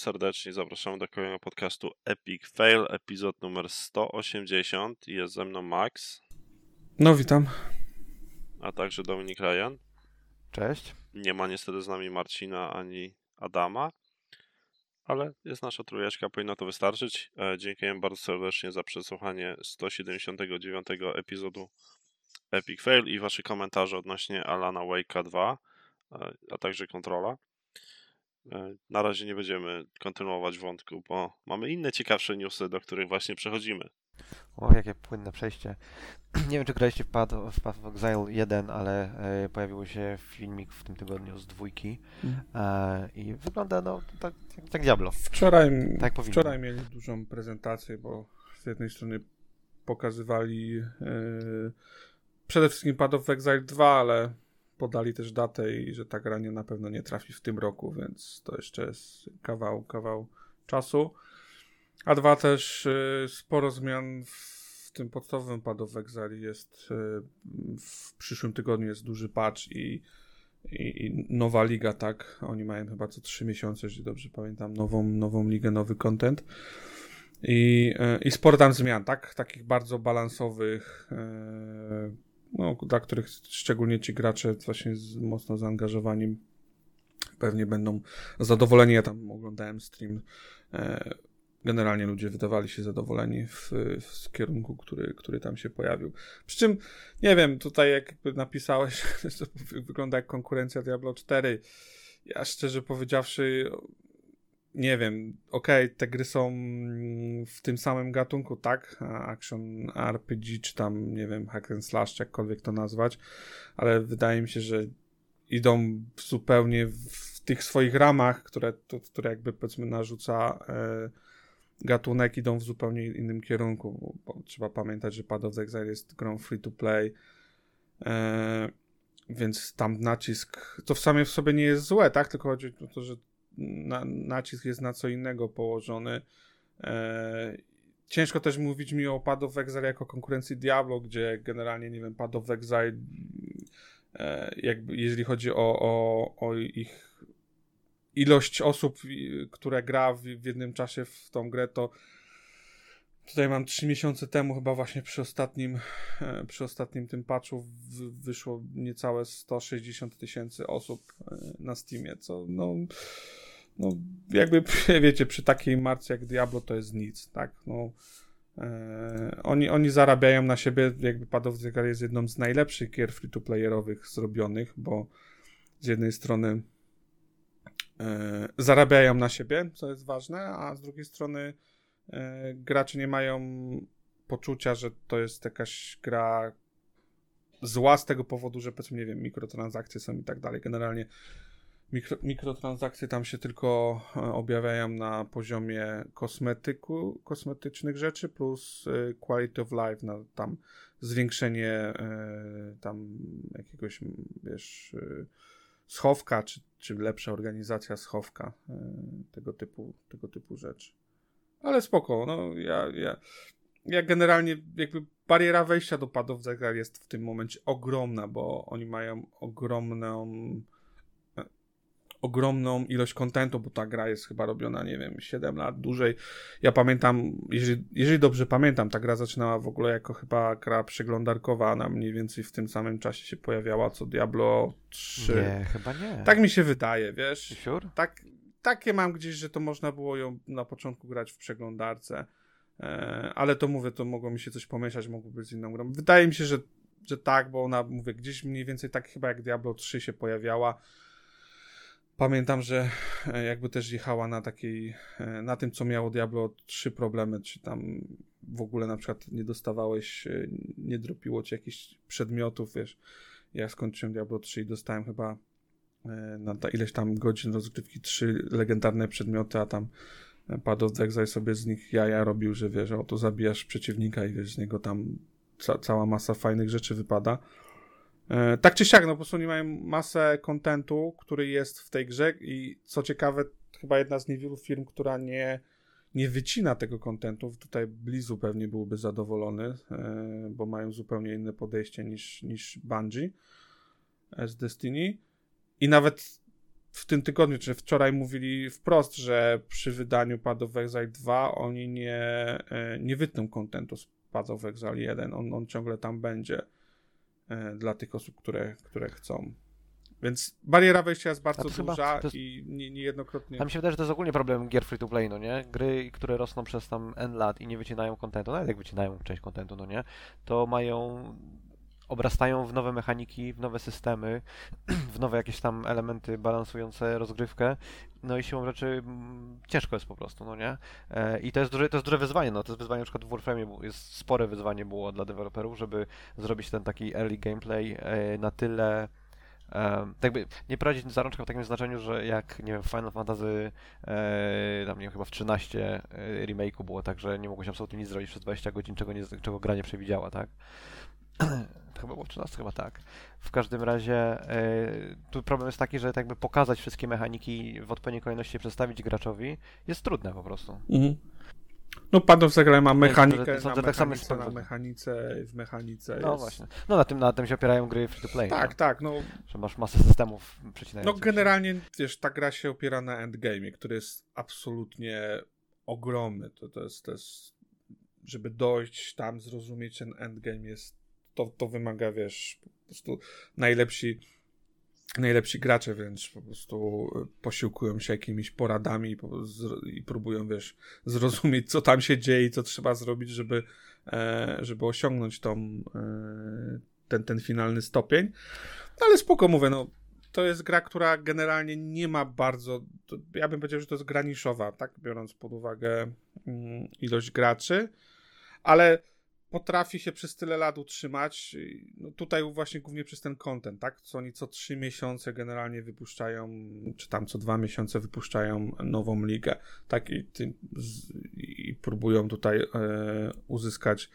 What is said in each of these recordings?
serdecznie. Zapraszam do kolejnego podcastu Epic Fail, epizod numer 180. Jest ze mną Max. No, witam. A także Dominik Ryan. Cześć. Nie ma niestety z nami Marcina ani Adama, ale jest nasza trójeczka, powinno to wystarczyć. E, dziękuję bardzo serdecznie za przesłuchanie 179 epizodu Epic Fail i wasze komentarze odnośnie Alana Wake'a 2, e, a także kontrola. E, na razie nie będziemy kontynuować wątku, bo mamy inne ciekawsze newsy, do których właśnie przechodzimy. O, jakie płynne przejście. Nie wiem, czy graliście w Path, w Path of Exile 1, ale e, pojawił się filmik w tym tygodniu z dwójki Mhm. e, i wygląda no tak, tak, tak Diablo. Wczoraj, Tak wczoraj mieli dużą prezentację, bo z jednej strony pokazywali e, przede wszystkim Path of Exile 2, ale podali też datę i że ta gra nie, na pewno nie trafi w tym roku, więc to jeszcze jest kawał, kawał czasu. A dwa też e, sporo zmian w tym podstawowym of Exile jest e, w przyszłym tygodniu jest duży patch i i, i nowa liga, tak? Oni mają chyba co trzy miesiące, jeżeli dobrze pamiętam, nową, nową ligę, nowy content. I, e, I sporo tam zmian, tak? Takich bardzo balansowych, no, dla których szczególnie ci gracze właśnie z mocno zaangażowani pewnie będą zadowoleni. Ja tam oglądałem stream. E, generalnie ludzie wydawali się zadowoleni w, w kierunku, który, który tam się pojawił. Przy czym, nie wiem, tutaj jakby napisałeś, to wygląda jak konkurencja Diablo 4. Ja szczerze powiedziawszy, nie wiem, okej, te gry są w tym samym gatunku, tak? Action RPG, czy tam, nie wiem, hack and slash, jakkolwiek to nazwać, ale wydaje mi się, że idą zupełnie w tych swoich ramach, które, to, które jakby powiedzmy narzuca e, gatunek, idą w zupełnie innym kierunku, bo, trzeba pamiętać, że Path of Exile jest grą free to play, e, więc tam nacisk, to w samej w sobie nie jest złe, tak? Tylko chodzi o to, że na, nacisk jest na co innego położony. E, ciężko też mówić mi o Path of Exile jako konkurencji Diablo, gdzie generalnie, nie wiem, Path of Exile e, jakby, jeżeli chodzi o, o, o ich ilość osób, które gra w, w jednym czasie w tą grę, to tutaj mam 3 miesiące temu, chyba właśnie przy ostatnim, e, przy ostatnim tym patchu wyszło niecałe 160 tysięcy osób e, na Steamie, co no, no jakby wiecie, przy takiej marce jak Diablo to jest nic, tak, no e, oni, oni zarabiają na siebie, jakby Exile jest jedną z najlepszych gier free-to-playerowych zrobionych, bo z jednej strony zarabiają na siebie, co jest ważne, a z drugiej strony gracze nie mają poczucia, że to jest jakaś gra zła z tego powodu, że powiedzmy, nie wiem, mikrotransakcje są i tak dalej. Generalnie mikro, mikrotransakcje tam się tylko e, objawiają na poziomie kosmetyku, kosmetycznych rzeczy plus e, quality of life, na tam zwiększenie e, tam jakiegoś, wiesz, e, schowka, czy, czy lepsza organizacja schowka, e, tego typu, tego typu rzeczy. Ale spoko, no ja, ja, ja generalnie jakby bariera wejścia do padów Zegar jest w tym momencie ogromna, bo oni mają ogromną e, ogromną ilość kontentu, bo ta gra jest chyba robiona, nie wiem, 7 lat dłużej. Ja pamiętam, jeżeli, jeżeli dobrze pamiętam, ta gra zaczynała w ogóle jako chyba gra przeglądarkowa, ona mniej więcej w tym samym czasie się pojawiała co Diablo 3. Nie, chyba nie. Tak mi się wydaje, wiesz? Sure? Tak, takie mam gdzieś, że to można było ją na początku grać w przeglądarce. E, ale to mówię, to mogło mi się coś pomieszać, mogło być z inną grą. Wydaje mi się, że, że tak, bo ona, mówię, gdzieś mniej więcej tak chyba jak Diablo 3 się pojawiała. Pamiętam, że e, jakby też jechała na takiej, e, na tym, co miało Diablo 3 problemy, czy tam w ogóle na przykład nie dostawałeś, nie dropiło ci jakichś przedmiotów, wiesz. Ja skończyłem Diablo 3 i dostałem chyba na ta ileś tam godzin rozgrywki trzy legendarne przedmioty, a tam e, Path of sobie z nich jaja robił, że wiesz, o to zabijasz przeciwnika i wiesz, z niego tam ca cała masa fajnych rzeczy wypada. E, tak czy siak, no po prostu oni mają masę kontentu, który jest w tej grze i co ciekawe, chyba jedna z niewielu firm, która nie, nie wycina tego kontentu. Tutaj Blizu pewnie byłby zadowolony, e, bo mają zupełnie inne podejście niż, niż Bungie e, z Destiny. I nawet w tym tygodniu, czy wczoraj mówili wprost, że przy wydaniu Path of Exile 2 oni nie, e, nie wytną kontentu z Path of Exile 1. On, on ciągle tam będzie e, dla tych osób, które, które chcą. Więc bariera wejścia jest bardzo duża jest- i nie, niejednokrotnie. A mi się wydaje, że to jest ogólnie problem gier free to play, no nie? Gry, które rosną przez tam N lat i nie wycinają kontentu, nawet jak wycinają część kontentu, no nie? To mają obrastają w nowe mechaniki, w nowe systemy, w nowe jakieś tam elementy balansujące rozgrywkę. No i siłą rzeczy mm, ciężko jest po prostu, no nie? E, I to jest duże, to jest duże wyzwanie, no to jest wyzwanie na przykład w Warframe, jest spore wyzwanie było dla deweloperów, żeby zrobić ten taki early gameplay e, na tyle Um, tak jakby nie prowadzić za rączkę w takim znaczeniu, że jak, nie wiem, Final Fantasy e, tam, nie wiem, chyba w 13 e, remake'u było tak, że nie mogło się absolutnie nic zrobić przez 20 godzin, czego, nie, czego gra nie przewidziała, tak? Chyba było w 13, chyba tak. W każdym razie e, tu problem jest taki, że tak jakby pokazać wszystkie mechaniki w odpowiedniej kolejności przedstawić graczowi jest trudne po prostu. Mhm. No Path of Exile ma mechanikę na że tak samo mechanice, jest na mechanice, w mechanice No jest... właśnie. No na tym, na tym się opierają gry free to play. Tak, no, tak, no, Że masz masę systemów no przecinających. się. generalnie, wiesz, ta gra się opiera na endgame, który jest absolutnie ogromny. To, to, jest, to jest, żeby dojść tam, zrozumieć ten endgame jest, to, to wymaga, wiesz, po prostu najlepsi najlepsi gracze, więc po prostu posiłkują się jakimiś poradami i, próbują, wiesz, zrozumieć, co tam się dzieje i co trzeba zrobić, żeby, e, żeby osiągnąć tą, e, ten, ten finalny stopień. No ale spoko mówię, no to jest gra, która generalnie nie ma bardzo, ja bym powiedział, że to jest gra niszowa, tak, biorąc pod uwagę mm, ilość graczy, ale potrafi się przez tyle lat utrzymać. No tutaj właśnie głównie przez ten content, tak? Co oni co trzy miesiące generalnie wypuszczają, czy tam co dwa miesiące wypuszczają nową ligę, tak? I, i próbują tutaj e, uzyskać,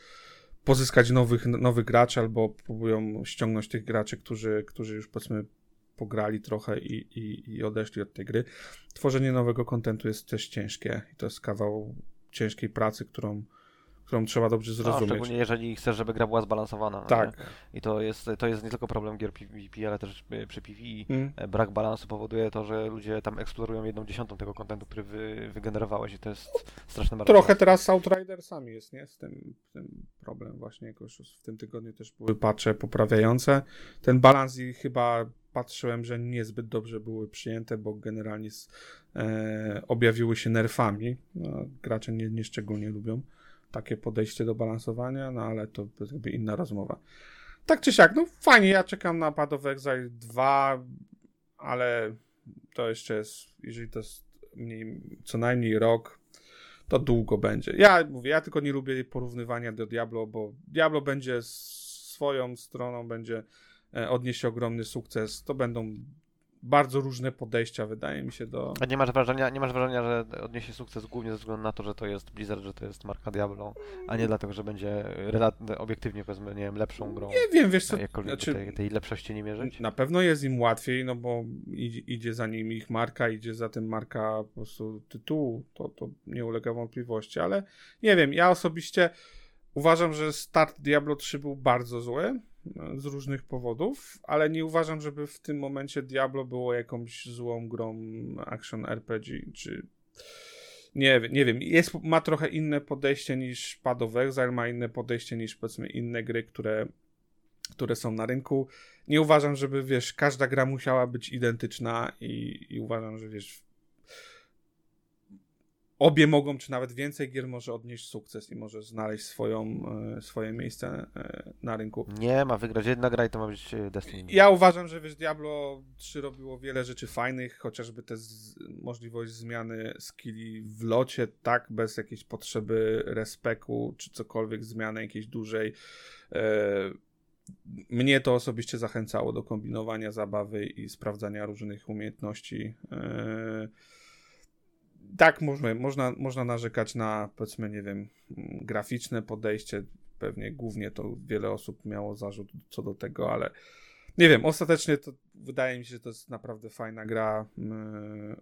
pozyskać nowych, nowych graczy, albo próbują ściągnąć tych graczy, którzy, którzy już powiedzmy pograli trochę i, i, i odeszli od tej gry. Tworzenie nowego kontentu jest też ciężkie i to jest kawał ciężkiej pracy, którą którą trzeba dobrze No, zrozumieć. szczególnie jeżeli chcesz, żeby gra była zbalansowana. no tak. nie? I to jest, to jest nie tylko problem gier PvP, ale też y, przy PvE Mm. e, brak balansu powoduje to, że ludzie tam eksplorują jedną dziesiątą tego kontentu, który wy, wygenerowałeś i to jest straszne Trochę marnotrawstwo. teraz z Outridersami jest, nie? Z tym, tym problem właśnie jakoś w tym tygodniu też były patche poprawiające. Ten balans i chyba patrzyłem, że niezbyt dobrze były przyjęte, bo generalnie z, e, objawiły się nerfami. No, gracze nie, nie szczególnie lubią takie podejście do balansowania, no ale to jakby inna rozmowa. Tak czy siak, no fajnie, ja czekam na Path of Exile 2, ale to jeszcze jest, jeżeli to jest mniej, co najmniej rok, to długo będzie. Ja mówię, ja tylko nie lubię porównywania do Diablo, bo Diablo będzie swoją stroną, będzie e, odniesie ogromny sukces. To będą bardzo różne podejścia, wydaje mi się, do. A nie masz wrażenia, nie masz wrażenia, że odniesie sukces głównie ze względu na to, że to jest Blizzard, że to jest marka Diablo, a nie dlatego, że będzie obiektywnie powiedzmy, nie wiem, lepszą grą. Nie wiem, wiesz co. Jakkolwiek Znaczy, tej, tej lepszości nie mierzyć? na pewno jest im łatwiej, no bo idzie, idzie za nim ich marka, idzie za tym marka po prostu tytułu, to, to nie ulega wątpliwości, ale nie wiem, ja osobiście uważam, że start Diablo 3 był bardzo zły z różnych powodów, ale nie uważam, żeby w tym momencie Diablo było jakąś złą grą action RPG, czy nie nie wiem, jest, ma trochę inne podejście niż Path of Exile, ma inne podejście niż powiedzmy inne gry, które, które są na rynku. Nie uważam, żeby wiesz, każda gra musiała być identyczna i, i uważam, że wiesz, obie mogą, czy nawet więcej gier może odnieść sukces i może znaleźć swoją, e, swoje miejsce e, na rynku. Nie, ma wygrać jedna gra i to ma być e, Destiny. Ja uważam, że wiesz, Diablo 3 robiło wiele rzeczy fajnych, chociażby te z, możliwość zmiany skilli w locie, tak, bez jakiejś potrzeby respeku, czy cokolwiek zmiany jakiejś dużej. Mnie to osobiście zachęcało do kombinowania zabawy i sprawdzania różnych umiejętności. E, tak, można, można, można narzekać na, powiedzmy, nie wiem, graficzne podejście. Pewnie głównie to wiele osób miało zarzut co do tego, ale nie wiem, ostatecznie to wydaje mi się, że to jest naprawdę fajna gra. Yy,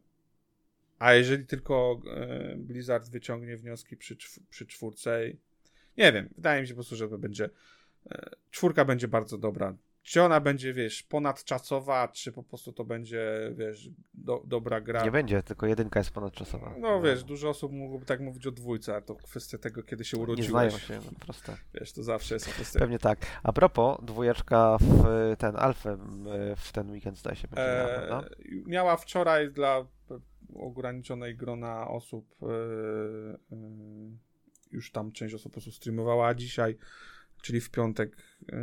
A jeżeli tylko yy, Blizzard wyciągnie wnioski przy, przy czwórce, nie wiem, wydaje mi się po prostu, że to będzie. yy, Czwórka będzie bardzo dobra. Czy ona będzie, wiesz, ponadczasowa, czy po prostu to będzie, wiesz, do, dobra gra. Nie będzie, tylko jedynka jest ponadczasowa. No wiesz, dużo osób mogłoby tak mówić o dwójce, a to kwestia tego, kiedy się Nie urodziłeś. znają się, no, proste. Wiesz, to zawsze jest kwestia. Pewnie tak. A propos, dwójeczka w ten alfę m, w ten weekend zdaje się będzie miała, E, prawda? miała wczoraj dla ograniczonej grona osób e, e, już tam część osób po prostu streamowała, a dzisiaj, czyli w piątek e,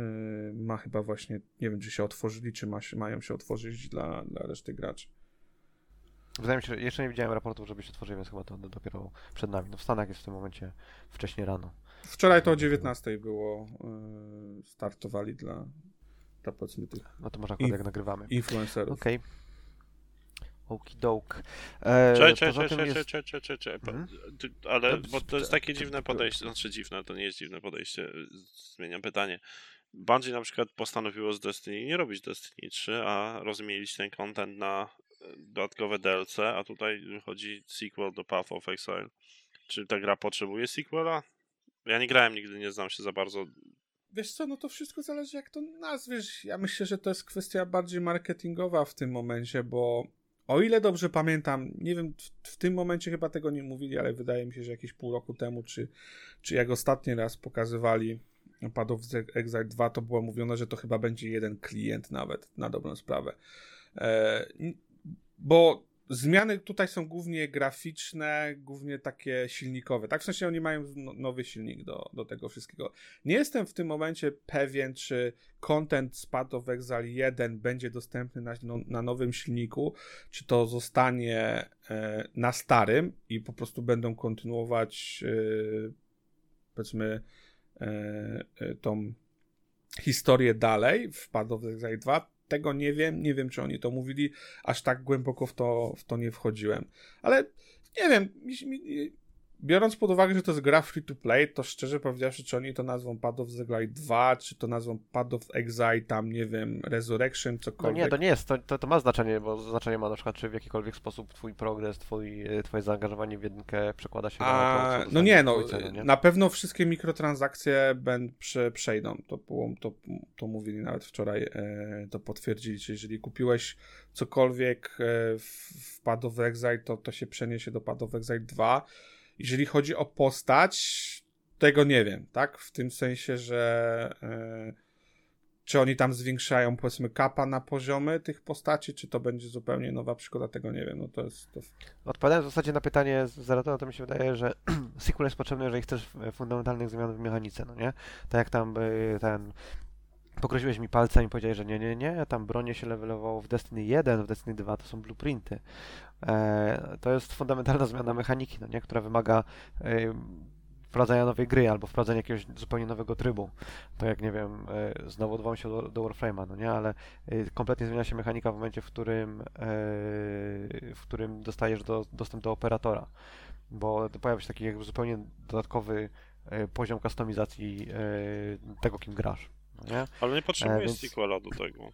ma chyba właśnie, nie wiem czy się otworzyli, czy ma się, mają się otworzyć dla, dla reszty graczy. Wydaje mi się, że jeszcze nie widziałem raportów, żeby się otworzyły, więc chyba to do- dopiero przed nami. No w Stanach jest w tym momencie wcześnie rano. Wczoraj to o 19 było, e, startowali dla, dla powiedzmy tych No to może akurat I- jak nagrywamy. influencerów. Okej. Okidoke. E, czekaj, jest... czekaj, czekaj, czekaj. Po- Mhm. Ale, To- bo to jest to- takie to- dziwne to- podejście, znaczy dziwne, to nie jest dziwne podejście, zmieniam pytanie. Bungie na przykład postanowiło z Destiny nie robić Destiny 3, a rozmielić ten content na e, dodatkowe DLC, a tutaj wychodzi sequel do Path of Exile. Czy ta gra potrzebuje sequela? Ja nie grałem nigdy, nie znam się za bardzo. Wiesz co, no to wszystko zależy jak to nazwiesz. Ja myślę, że to jest kwestia bardziej marketingowa w tym momencie, bo o ile dobrze pamiętam, nie wiem, w, w tym momencie chyba tego nie mówili, ale wydaje mi się, że jakieś pół roku temu, czy, czy jak ostatni raz pokazywali Path of Exile 2, to było mówione, że to chyba będzie jeden klient nawet, na dobrą sprawę. E, bo zmiany tutaj są głównie graficzne, głównie takie silnikowe. Tak, w sensie oni mają no- nowy silnik do, do tego wszystkiego. Nie jestem w tym momencie pewien, czy content z Path of Exile 1 będzie dostępny na, no, na nowym silniku, czy to zostanie e, na starym i po prostu będą kontynuować e, powiedzmy e, e, tą historię dalej w Path of Exile 2. Tego nie wiem, nie wiem czy oni to mówili, aż tak głęboko w to, w to nie wchodziłem. Ale nie wiem, mi, mi, biorąc pod uwagę, że to jest gra free to play, to szczerze powiedziawszy, czy oni to nazwą Path of Exile 2, czy to nazwą Path of Exile, tam nie wiem, Resurrection, No cokolwiek. nie, to nie jest, to, to, to ma znaczenie, bo znaczenie ma na przykład, czy w jakikolwiek sposób twój progres, twój, twoje zaangażowanie w jedynkę przekłada się na to, A, no nie, no, no nie? na pewno wszystkie mikrotransakcje ben, prze, przejdą. To, to, to mówili nawet wczoraj, e, to potwierdzili. Czyli jeżeli kupiłeś cokolwiek e, w, w Path of Exile, to, to się przeniesie do Path of Exile 2. Jeżeli chodzi o postać, tego nie wiem, tak? W tym sensie, że e, czy oni tam zwiększają, powiedzmy, kapa na poziomy tych postaci, czy to będzie zupełnie nowa przygoda, tego nie wiem. No to jest... To... Odpowiadając w zasadzie na pytanie Zaratona, to mi się wydaje, że sequel jest potrzebny, jeżeli chcesz fundamentalnych zmian w mechanice, no nie? Tak jak tam e, ten... Pokroziłeś mi palcem i powiedziałeś, że nie, nie, nie, tam bronie się levelowało w Destiny 1, w Destiny 2 to są blueprinty. E, to jest fundamentalna zmiana mechaniki, no nie? Która wymaga e, wprowadzenia nowej gry albo wprowadzenia jakiegoś zupełnie nowego trybu. To jak, nie wiem, e, znowu odwołam się do, do Warframe'a, no nie? Ale kompletnie zmienia się mechanika w momencie, w którym, w którym dostajesz do, dostęp do operatora. Bo pojawia się taki jakby zupełnie dodatkowy poziom kustomizacji tego, kim grasz. No nie? Ale nie potrzebujesz więc- sequela do tego.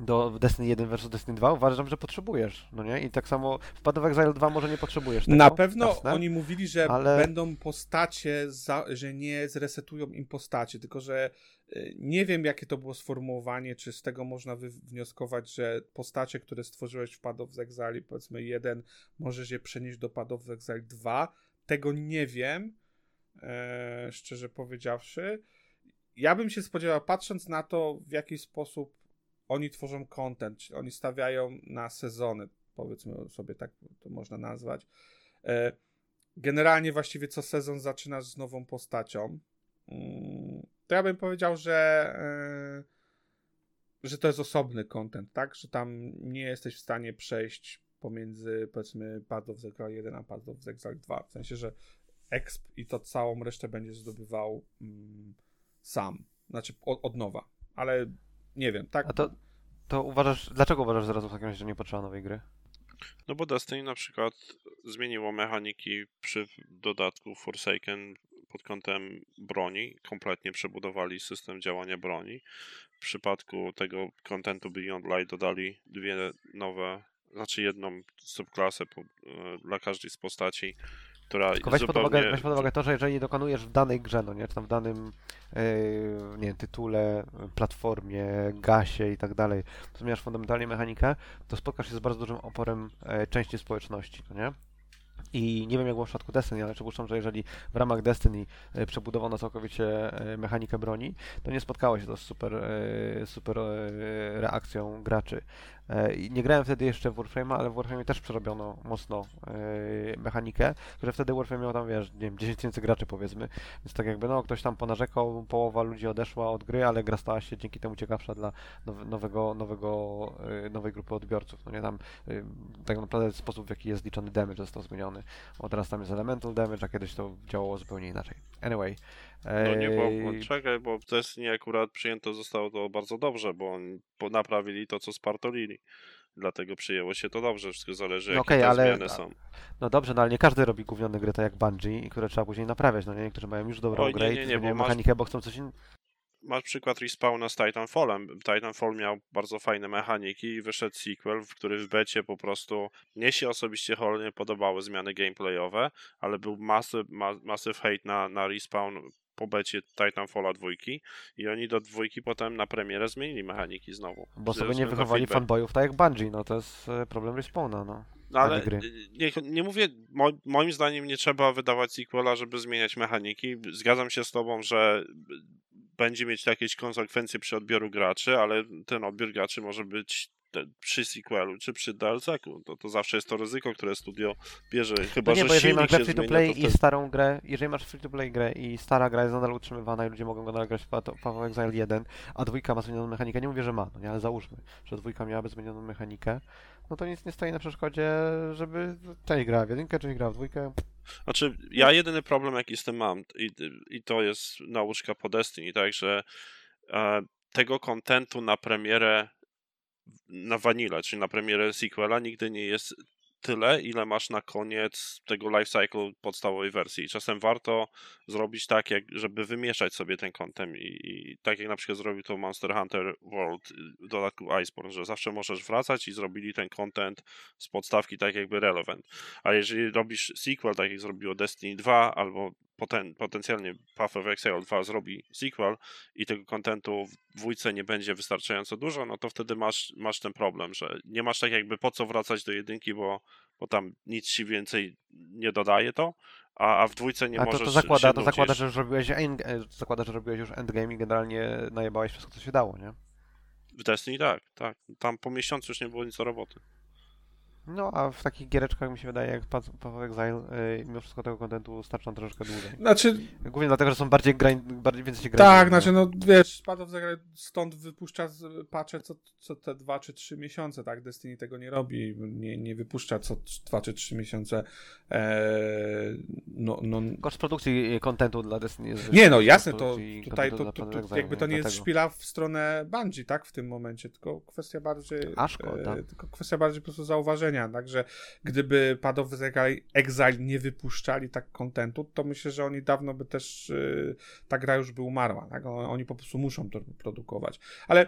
Do Destiny 1 versus Destiny 2 uważam, że potrzebujesz, no nie? I tak samo w Path of Exile 2 może nie potrzebujesz tego. Na pewno jasne? oni mówili, że ale- będą postacie, za, że nie zresetują im postacie, tylko że y, nie wiem, jakie to było sformułowanie, czy z tego można wywnioskować, że postacie, które stworzyłeś w Path of Exile, powiedzmy jeden, możesz je przenieść do Path of Exile 2. Tego nie wiem, e, szczerze powiedziawszy. Ja bym się spodziewał, patrząc na to, w jaki sposób oni tworzą content, oni stawiają na sezony, powiedzmy sobie tak to można nazwać. E, Generalnie właściwie co sezon zaczynasz z nową postacią. Mm, To ja bym powiedział, że e, że to jest osobny content, tak? Że tam nie jesteś w stanie przejść pomiędzy powiedzmy Path of Exile 1 a Path of Exile 2. W sensie, że exp i to całą resztę będziesz zdobywał mm, sam. Znaczy od, od nowa. Ale nie wiem, tak? A to, to uważasz, dlaczego uważasz zaraz w takim razie, że nie potrzeba nowej gry? No bo Destiny na przykład zmieniło mechaniki przy dodatku Forsaken pod kątem broni. Kompletnie przebudowali system działania broni. W przypadku tego kontentu Beyond Light dodali dwie nowe, znaczy jedną subklasę po, e, dla każdej z postaci, która Tylko weź, zupełnie... pod uwagę, weź pod uwagę to, że jeżeli dokonujesz w danej grze, no nie, czy tam w danym yy, nie wiem, tytule, platformie, gasie i tak dalej, zmieniasz fundamentalnie mechanikę, to spotkasz się z bardzo dużym oporem e, części społeczności, no nie? I nie wiem jak było w przypadku Destiny, ale przypuszczam, że jeżeli w ramach Destiny e, przebudowano całkowicie e, mechanikę broni, to nie spotkało się to z super, super reakcją graczy. E, Nie grałem wtedy jeszcze w Warframe'a, ale w Warframe'ie też przerobiono mocno e, mechanikę, że wtedy Warframe miał tam, wiesz, nie wiem, 10 tysięcy graczy powiedzmy, więc tak jakby, no, ktoś tam ponarzekał, połowa ludzi odeszła od gry, ale gra stała się dzięki temu ciekawsza dla now- nowego, nowego, e, nowej grupy odbiorców, no nie, tam tak naprawdę sposób, w jaki jest liczony damage został zmieniony, o teraz tam jest elemental damage, a kiedyś to działało zupełnie inaczej. Anyway. No nie było, e, czekaj, bo w Destiny akurat przyjęto zostało to bardzo dobrze, bo oni naprawili to, co spartolili. Dlatego przyjęło się to dobrze, wszystko zależy, No jakie te ale- zmiany są. No dobrze, no ale nie każdy robi gównione gry tak jak Bungie, i które trzeba później naprawiać, no nie, niektórzy mają już dobrą nie, grę nie, i nie, bo masz- mechanikę, bo chcą coś innego. Masz przykład respawna z Titanfallem. Titanfall miał bardzo fajne mechaniki i wyszedł sequel, w który w becie po prostu mnie się osobiście cholernie podobały zmiany gameplayowe, ale był masy, ma, massive hate na, na respawn po becie Titanfalla dwójki i oni do dwójki potem na premierę zmienili mechaniki znowu. Bo sobie nie wychowali fanboyów tak jak Bungie, no to jest e, problem respawna, no. No ale y, nie, nie mówię, mo, moim zdaniem nie trzeba wydawać sequela, żeby zmieniać mechaniki. Zgadzam się z tobą, że będzie mieć jakieś konsekwencje przy odbioru graczy, ale ten odbiór graczy może być przy sequelu czy przy DLC-ku. To, to zawsze jest to ryzyko, które studio bierze. Chyba, No nie, że bo jeżeli masz grę free to zmienia, play to i starą grę, jeżeli masz free to play grę i stara gra jest nadal utrzymywana i ludzie mogą nadal grać w of Exile 1, a dwójka ma zmienioną mechanikę, nie mówię, że ma, no nie, ale załóżmy, że dwójka miałaby zmienioną mechanikę, no to nic nie stoi na przeszkodzie, żeby część grała w jedynkę, część grała w dwójkę. Znaczy, ja jedyny problem, jaki z tym mam, i, i to jest nauczka po Destiny, tak, że e, tego kontentu na premierę na Vanilla, czyli na premierę sequela nigdy nie jest tyle, ile masz na koniec tego life cycle podstawowej wersji. Czasem warto zrobić tak, jak, żeby wymieszać sobie ten content i, i tak jak na przykład zrobił to Monster Hunter World y, w dodatku Iceborne, że zawsze możesz wracać i zrobili ten content z podstawki tak jakby relevant. A jeżeli robisz sequel, tak jak zrobiło Destiny 2 albo poten, potencjalnie Path of Exile 2 zrobi sequel i tego kontentu w dwójce nie będzie wystarczająco dużo, no to wtedy masz, masz ten problem, że nie masz tak jakby po co wracać do jedynki, bo, bo tam nic ci więcej nie dodaje to, a, a w dwójce nie a to, możesz to zakłada, to zakłada, że już robiłeś, end, e, zakłada, że robiłeś już endgame i generalnie najebałeś wszystko, co się dało, nie? W Destiny tak, tak. Tam po miesiącu już nie było nic do roboty. No, a w takich giereczkach mi się wydaje, jak Path of Exile, yy, mimo wszystko tego kontentu starcza troszeczkę dłużej. Znaczy, Głównie dlatego, że są bardziej, grań, bardziej więcej się tak, znaczy, no wiesz, Path of Grey stąd wypuszcza patche co, co te dwa czy trzy miesiące, tak? Destiny tego nie robi, nie, nie wypuszcza co dwa czy trzy miesiące. Eee, no, no, Koszt produkcji y, kontentu dla Destiny jest Nie, no jasne, to tutaj to, to, to, jakby to Exile, nie jest szpila w stronę Bungie, tak, w tym momencie, tylko kwestia bardziej A szkoda. e, tylko kwestia bardziej po prostu zauważenia, także gdyby of Exile- nie wypuszczali tak kontentu, to myślę, że oni dawno by też e, ta gra już by umarła, tak, oni po prostu muszą to produkować, ale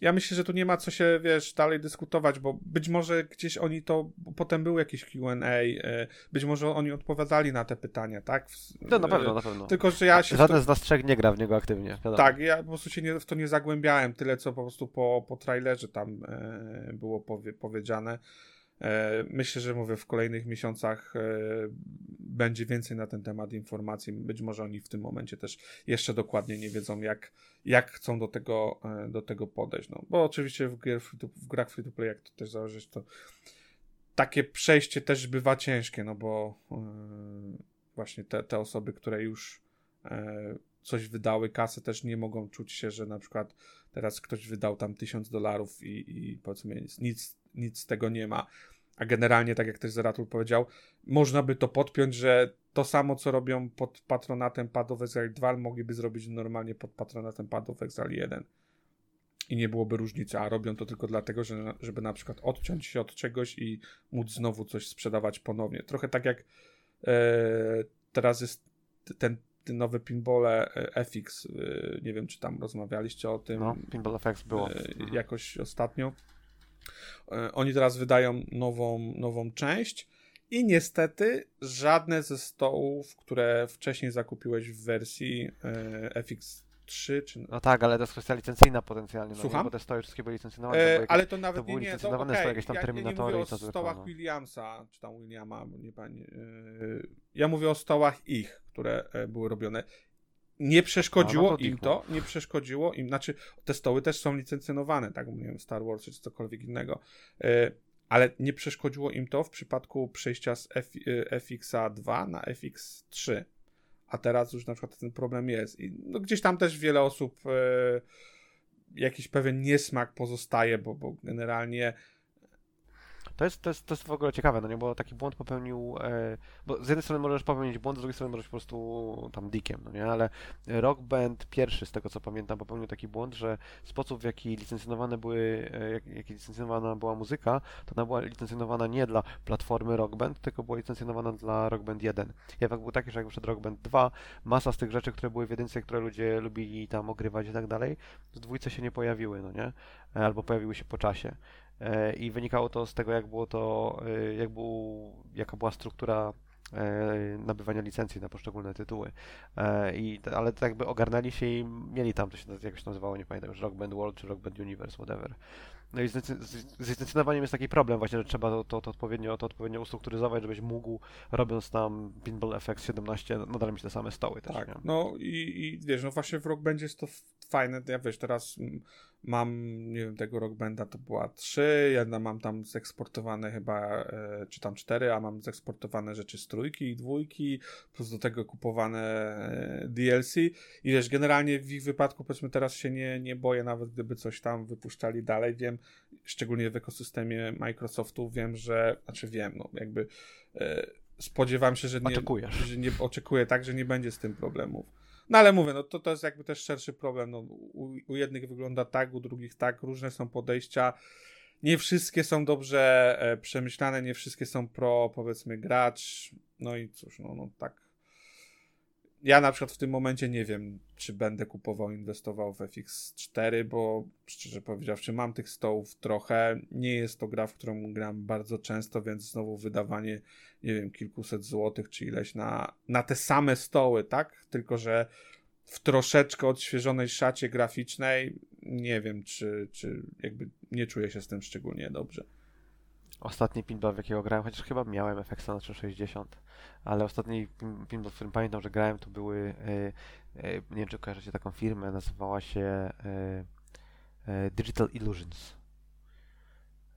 ja myślę, że tu nie ma co się, wiesz, dalej dyskutować, bo być może gdzieś oni to, potem był jakiś Q&A, e, być może oni odpowiadali na te pytania, tak? No na pewno, e, na pewno. Tylko, że ja się w to- Żaden z nas trzech nie gra w niego aktywnie. Wiadomo. tak, ja po prostu się nie, w to nie zagłębiałem, tyle co po prostu po, po trailerze tam e, było powie, powiedziane. E, myślę, że mówię, w kolejnych miesiącach e, będzie więcej na ten temat informacji. Być może oni w tym momencie też jeszcze dokładnie nie wiedzą, jak, jak chcą do tego, e, do tego podejść. No, bo oczywiście w, gier free to, w grach free to play, jak to też założyć, to takie przejście też bywa ciężkie, no bo właśnie te, te osoby, które już coś wydały kasę, też nie mogą czuć się, że na przykład teraz ktoś wydał tam tysiąc dolarów i, i powiedzmy nic, nic z tego nie ma. A generalnie, tak jak też Zeratul powiedział, można by to podpiąć, że to samo, co robią pod patronatem Path of Exile 2, mogliby zrobić normalnie pod patronatem Path of Exile 1. I nie byłoby różnicy, a robią to tylko dlatego, że, żeby na przykład odciąć się od czegoś i móc znowu coś sprzedawać ponownie. Trochę tak jak e, teraz jest ten, ten nowy pinbole e, FX. E, nie wiem, czy tam rozmawialiście o tym No, Pinball FX było. e, Mhm. jakoś ostatnio. E, Oni teraz wydają nową, nową część I niestety żadne ze stołów, które wcześniej zakupiłeś w wersji e, FX3 czy No tak, ale to jest kwestia licencyjna potencjalnie, no Słucham? nie, bo te stoły wszystkie były licencjonowane. E, jakieś- ale to nawet to były nie, licencjonowane są jakieś tam ja, ja nie Terminatory mówię o stołach no. Williamsa, czy tam Williama, nie pamiętam. Yy, ja mówię o stołach ich, które e, były robione. Nie przeszkodziło No, no to im to, nie przeszkodziło im, znaczy te stoły też są licencjonowane, tak, nie wiem, Star Wars czy cokolwiek innego, E, ale nie przeszkodziło im to w przypadku przejścia z F, e, FX-a 2 na FX3. A teraz już na przykład ten problem jest. I no, gdzieś tam też wiele osób e, jakiś pewien niesmak pozostaje, bo, bo generalnie To jest, to, jest, to jest w ogóle ciekawe, no nie, bo taki błąd popełnił, e, bo z jednej strony możesz popełnić błąd, z drugiej strony możesz po prostu tam dikiem, no nie, ale Rock Band pierwszy, z tego co pamiętam, popełnił taki błąd, że sposób w jaki licencjonowane były, e, jak, jaki licencjonowana była muzyka, to ona była licencjonowana nie dla platformy Rock Band, tylko była licencjonowana dla Rock Band 1. I efekt był taki, że jak wyszedł Rock Band 2, masa z tych rzeczy, które były w jedynce, które ludzie lubili tam ogrywać i tak dalej, w dwójce się nie pojawiły, no nie, E, albo pojawiły się po czasie. E, i wynikało to z tego, jak było to, e, jak był, jaka była struktura e, nabywania licencji na poszczególne tytuły. I, ale to jakby ogarnęli się i mieli tam, to się jakoś nazywało, nie pamiętam już, Rock Band World czy Rock Band Universe, whatever. No i z, licenc- z, z licencjonowaniem jest taki problem właśnie, że trzeba to, to, to, odpowiednio, to odpowiednio ustrukturyzować, żebyś mógł, robiąc tam Pinball FX 17, nadal mieć te same stoły też, Tak, nie? no i, i wiesz, no właśnie w Rock Bandzie jest to fajne, ja wiesz, teraz mam, nie wiem, tego Rock Banda to była trzy, jedna mam tam zeksportowane chyba, e, czy tam cztery, a mam zeksportowane rzeczy z trójki i dwójki, plus do tego kupowane e, DLC i wiesz, generalnie w ich wypadku powiedzmy teraz się nie, nie boję, nawet gdyby coś tam wypuszczali dalej, wiem, szczególnie w ekosystemie Microsoftu, wiem, że, znaczy wiem, no jakby e, spodziewam się, że nie, Oczekujesz. że nie oczekuję tak, że nie będzie z tym problemów. No ale mówię, no to, to jest jakby też szerszy problem. No, u, u jednych wygląda tak, u drugich tak, różne są podejścia. Nie wszystkie są dobrze e, przemyślane, nie wszystkie są pro, powiedzmy, gracz. No i cóż, no, no tak. Ja na przykład w tym momencie nie wiem, czy będę kupował, inwestował w FX4, bo szczerze powiedziawszy, mam tych stołów trochę. Nie jest to gra, w którą gram bardzo często, więc znowu wydawanie, nie wiem, kilkuset złotych czy ileś na, na te same stoły, tak? Tylko, że w troszeczkę odświeżonej szacie graficznej, nie wiem, czy, czy jakby nie czuję się z tym szczególnie dobrze. Ostatni pinball, w jakiego grałem, chociaż chyba miałem FX na 360, ale ostatni pin- pinball, w którym pamiętam, że grałem, to były, e, e, nie wiem czy taką firmę, nazywała się e, e, Digital Illusions.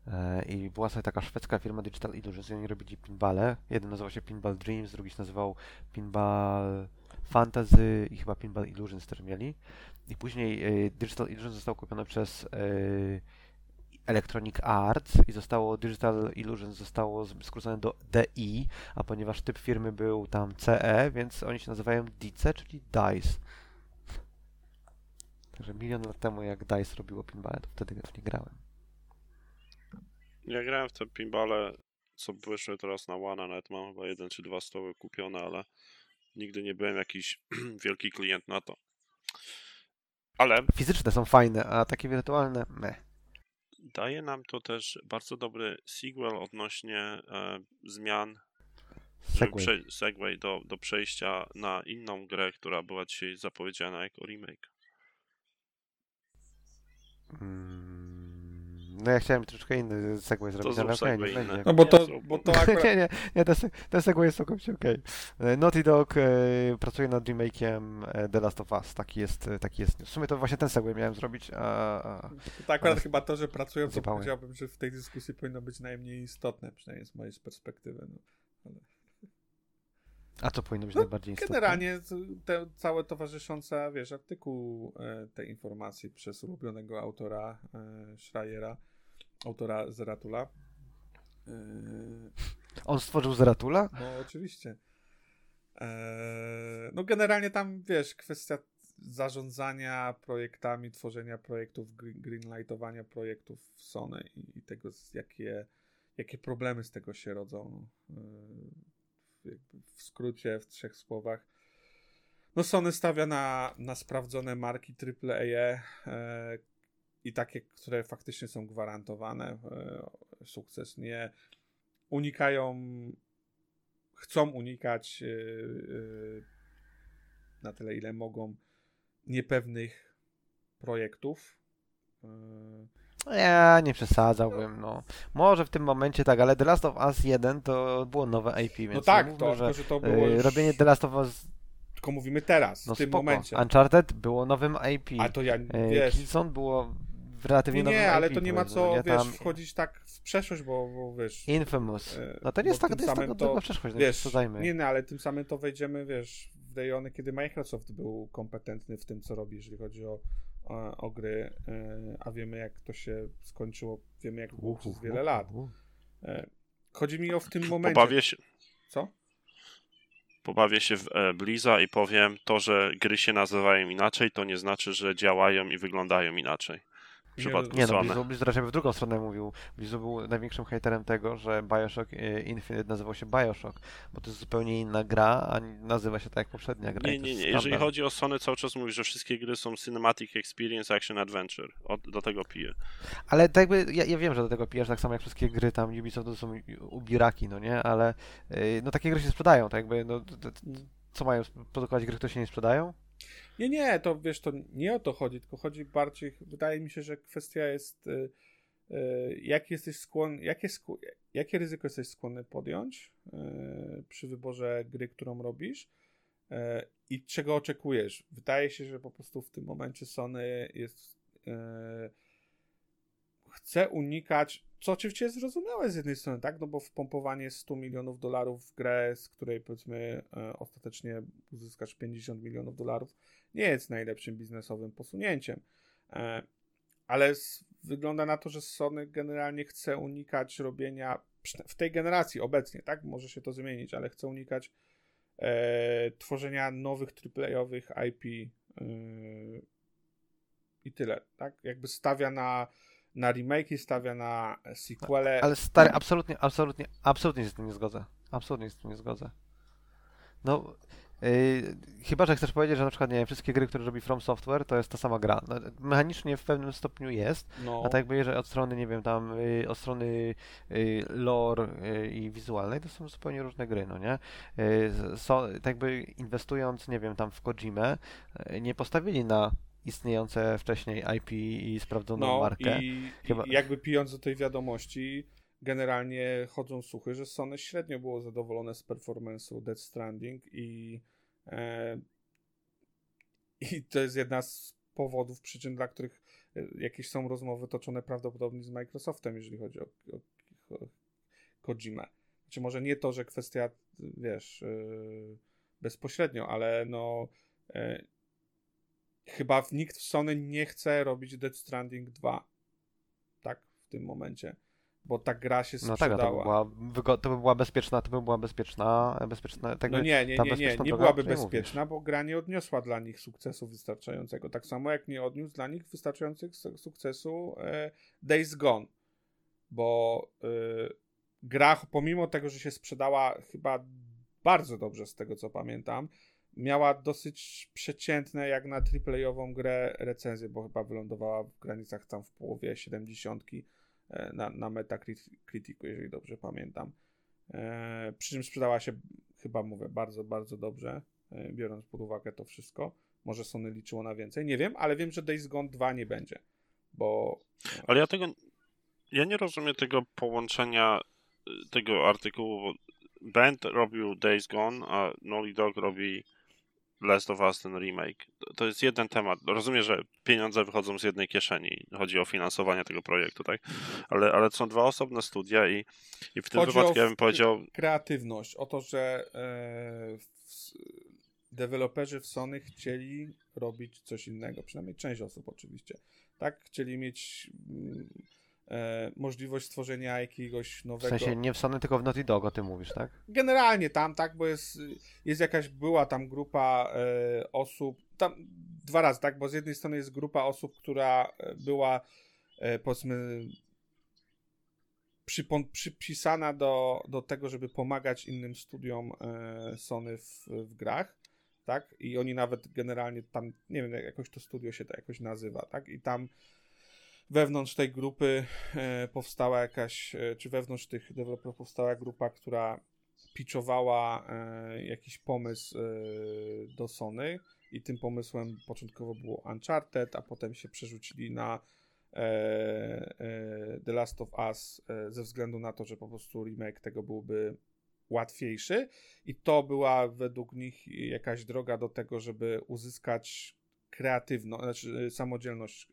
E, I była sobie taka szwedzka firma Digital Illusions i oni robili pinballe. Jeden nazywał się Pinball Dreams, drugi się nazywał Pinball Fantasy i chyba Pinball Illusions też mieli. I później Digital Illusions został kupiony przez Electronic Arts i zostało Digital Illusions zostało skrócone do DI, a ponieważ typ firmy był tam CE, więc oni się nazywają DICE, czyli DICE. Także milion lat temu jak DICE robiło pinball, to wtedy w nie grałem. Ja grałem w te pinballe, co wyszły teraz na One, nawet mam chyba jeden czy dwa stoły kupione, ale nigdy nie byłem jakiś wielki klient na to. Ale Fizyczne są fajne, a takie wirtualne, meh. Daje nam to też bardzo dobry sequel odnośnie e, zmian Segway. segway do, do przejścia na inną grę, która była dzisiaj zapowiedziana jako remake. Mm, no ja chciałem troszkę inny segway zrobić, zrób ale okej, segway nie będzie. No bo to, bo to akurat... nie, nie, nie, ten, ten segway jest całkowicie okej. E, Naughty Dog e, pracuje nad remake'iem e, The Last of Us, taki jest, e, taki jest. W sumie to właśnie ten segway miałem zrobić, a, a To akurat Ale- chyba to, że pracują, to powiedziałbym, że w tej dyskusji powinno być najmniej istotne, przynajmniej z mojej perspektywy. No. A co powinno być No, najbardziej istotne? Generalnie te całe towarzyszące, wiesz, artykuł e, tej informacji przez ulubionego autora e, Schreiera, autora Zeratula. E, On stworzył Zeratula? no oczywiście. E, no generalnie tam, wiesz, kwestia zarządzania projektami, tworzenia projektów, gre- greenlightowania projektów w Sony i, i tego, jakie, jakie problemy z tego się rodzą. E, w skrócie, w trzech słowach. No Sony stawia na, na sprawdzone marki AAA e, i takie, które faktycznie są gwarantowane. E, sukces nie unikają chcą unikać yy, yy, na tyle, ile mogą niepewnych projektów. Yy, Ja nie przesadzałbym, no. Może w tym momencie tak, ale The Last of Us 1 to było nowe IP, więc no tak, mówmy, to, że, że to było y, już, robienie The Last of Us, tylko mówimy teraz, no w tym spoko. momencie. Uncharted było nowym IP. A to ja, Y, wiesz, Killzone było relatywnie nie, nowym nie, ale IP, to nie ma co, nie? wiesz, Tam wchodzić tak w przeszłość, bo, bo wiesz, Infamous. e, No to nie jest tak, to jest tak to, to, przeszłość, no wiesz, przesadzajmy. nie, no, ale tym samym to wejdziemy, wiesz, w rejony, kiedy Microsoft był kompetentny w tym, co robi, jeżeli chodzi o, o, o gry, e, a wiemy, jak to się skończyło, wiemy, jak było przez wiele lat. E, Chodzi mi o w tym momencie. Pobawię się, Co? pobawię się w e, Bliza i powiem, to, że gry się nazywają inaczej, to nie znaczy, że działają i wyglądają inaczej. W przypadku Nie no, Sony. Blizu, Blizu raczej w drugą stronę mówił. Blizu był największym hejterem tego, że Bioshock e, Infinite nazywał się Bioshock, bo to jest zupełnie inna gra, a nazywa się tak jak poprzednia gra. Nie, nie, nie. Jeżeli chodzi o Sony, cały czas mówi, że wszystkie gry są Cinematic Experience Action Adventure. Do tego piję. Ale tak jakby, ja, ja wiem, że do tego pijesz tak samo jak wszystkie gry tam Ubisoft to są ubiraki, no nie? Ale y, no takie gry się sprzedają, tak jakby, no co mają produkować gry, które się nie sprzedają? Nie, nie, to wiesz, to nie o to chodzi, tylko chodzi bardziej, wydaje mi się, że kwestia jest, y, y, jak jesteś skłonny, jakie, skł- jakie ryzyko jesteś skłonny podjąć y, przy wyborze gry, którą robisz y, i czego oczekujesz. Wydaje się, że po prostu w tym momencie Sony jest y, chce unikać, co oczywiście jest zrozumiałe z jednej strony, tak, no bo wpompowanie 100 milionów dolarów w grę, z której powiedzmy e, ostatecznie uzyskasz 50 milionów dolarów, nie jest najlepszym biznesowym posunięciem. E, ale wygląda na to, że Sony generalnie chce unikać robienia w tej generacji obecnie, tak? Może się to zmienić, ale chce unikać e, tworzenia nowych AAA-owych IP e, i tyle, tak? Jakby stawia na, na remake'i, stawia na sequele. Ale stary, absolutnie, absolutnie, absolutnie się z tym nie zgodzę. Absolutnie się z tym nie zgodzę. No, yy, chyba, że chcesz powiedzieć, że na przykład, nie wiem, wszystkie gry, które robi From Software, to jest ta sama gra. No, mechanicznie w pewnym stopniu jest, no, a tak jakby jeżeli od strony, nie wiem, tam, y, od strony y, lore y, i wizualnej, to są zupełnie różne gry, no nie? Y, so, tak jakby inwestując, nie wiem, tam w Kojimę, y, nie postawili na istniejące wcześniej IP i sprawdzoną no markę. i, Chyba- i jakby pijąc do tej wiadomości, generalnie chodzą słuchy, że Sony średnio było zadowolone z performance'u Death Stranding i e, i to jest jedna z powodów, przyczyn, dla których e, jakieś są rozmowy toczone prawdopodobnie z Microsoftem, jeżeli chodzi o, o, o Kojimę. Znaczy może nie to, że kwestia, wiesz, yy, bezpośrednio, ale no yy, chyba nikt w Sony nie chce robić Dead Stranding 2. Tak, w tym momencie. Bo ta gra się No tak, to by, sprzedała. była, wygo- to by była bezpieczna, to by była bezpieczna, bezpieczna, tak No nie, nie, nie, nie, nie droga, byłaby bezpieczna, bo gra nie odniosła dla nich sukcesu wystarczającego. Tak samo jak nie odniósł dla nich wystarczającego su- sukcesu e, Days Gone. Bo e, gra, pomimo tego, że się sprzedała chyba bardzo dobrze z tego co pamiętam, miała dosyć przeciętne jak na AAA-ową grę recenzję, bo chyba wylądowała w granicach tam w połowie 70 e, na, na jeżeli dobrze pamiętam. E, przy czym sprzedała się, chyba mówię, bardzo, bardzo dobrze, e, biorąc pod uwagę to wszystko. Może Sony liczyło na więcej, nie wiem, ale wiem, że Days Gone 2 nie będzie, bo Ale ja tego. Ja nie rozumiem tego połączenia y, tego artykułu. Band robił Days Gone, a Naughty Dog robi Last of Us, ten remake. To- jest jeden temat. Rozumiem, że pieniądze wychodzą z jednej kieszeni. Chodzi o finansowanie tego projektu, tak? Ale, ale to są dwa osobne studia i, i w tym Chodzi wypadku ja bym powiedział, kreatywność, o to, że e, w, deweloperzy w Sony chcieli robić coś innego, przynajmniej część osób oczywiście, tak? Chcieli mieć mm, e, możliwość stworzenia jakiegoś W nowego... sensie nie w Sony, tylko w Naughty Dog, o tym mówisz, tak? Generalnie tam, tak, bo jest, jest jakaś, była tam grupa e, osób, tam dwa razy, tak, bo z jednej strony jest grupa osób, która e, była, e, powiedzmy, przypon- przypisana do, do tego, żeby pomagać innym studiom e, Sony w, w grach, tak, i oni nawet generalnie tam, nie wiem, jak- jakoś to studio się to jakoś nazywa, tak, i tam wewnątrz tej grupy e, powstała jakaś, e, czy wewnątrz tych deweloperów powstała grupa, która pitchowała e, jakiś pomysł do Sony i tym pomysłem początkowo było Uncharted, a potem się przerzucili na The Last of Us ze względu na to, że po prostu remake tego byłby łatwiejszy. I to była według nich jakaś droga do tego, żeby uzyskać kreatywność, znaczy samodzielność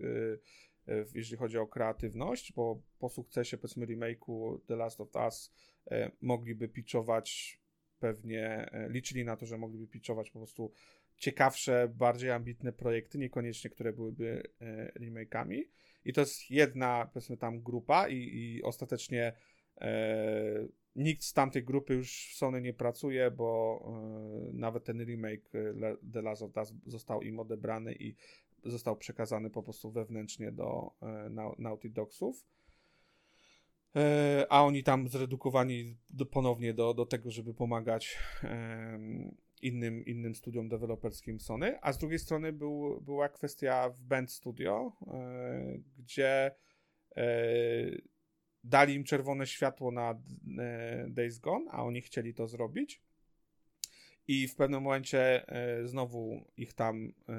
jeżeli chodzi o kreatywność, bo po sukcesie powiedzmy remake'u The Last of Us e, mogliby pitchować pewnie, e, liczyli na to, że mogliby pitchować po prostu ciekawsze, bardziej ambitne projekty, niekoniecznie które byłyby e, remake'ami. I to jest jedna, powiedzmy tam grupa i, i ostatecznie e, nikt z tamtej grupy już w Sony nie pracuje, bo e, nawet ten remake e, The Last of Us został im odebrany i został przekazany po prostu wewnętrznie do e, Nau- Naughty Dogsów. E, a oni tam zredukowani do, ponownie do, do tego, żeby pomagać innym, innym studiom deweloperskim Sony, a z drugiej strony był, była kwestia w Band Studio, e, gdzie dali im czerwone światło na Days Gone, a oni chcieli to zrobić. I w pewnym momencie e, znowu ich tam e,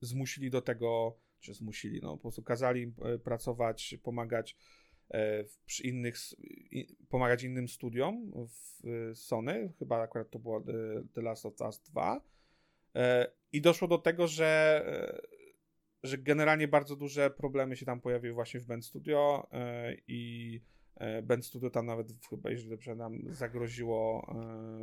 zmusili do tego, czy zmusili, no po prostu kazali im e, pracować, pomagać przy innych, pomagać innym studiom w Sony, chyba akurat to było The, Last of Us 2 e, i doszło do tego, że że generalnie bardzo duże problemy się tam pojawiły właśnie w Band Studio i e, Band Studio tam nawet chyba, jeżeli dobrze pamiętam, zagroziło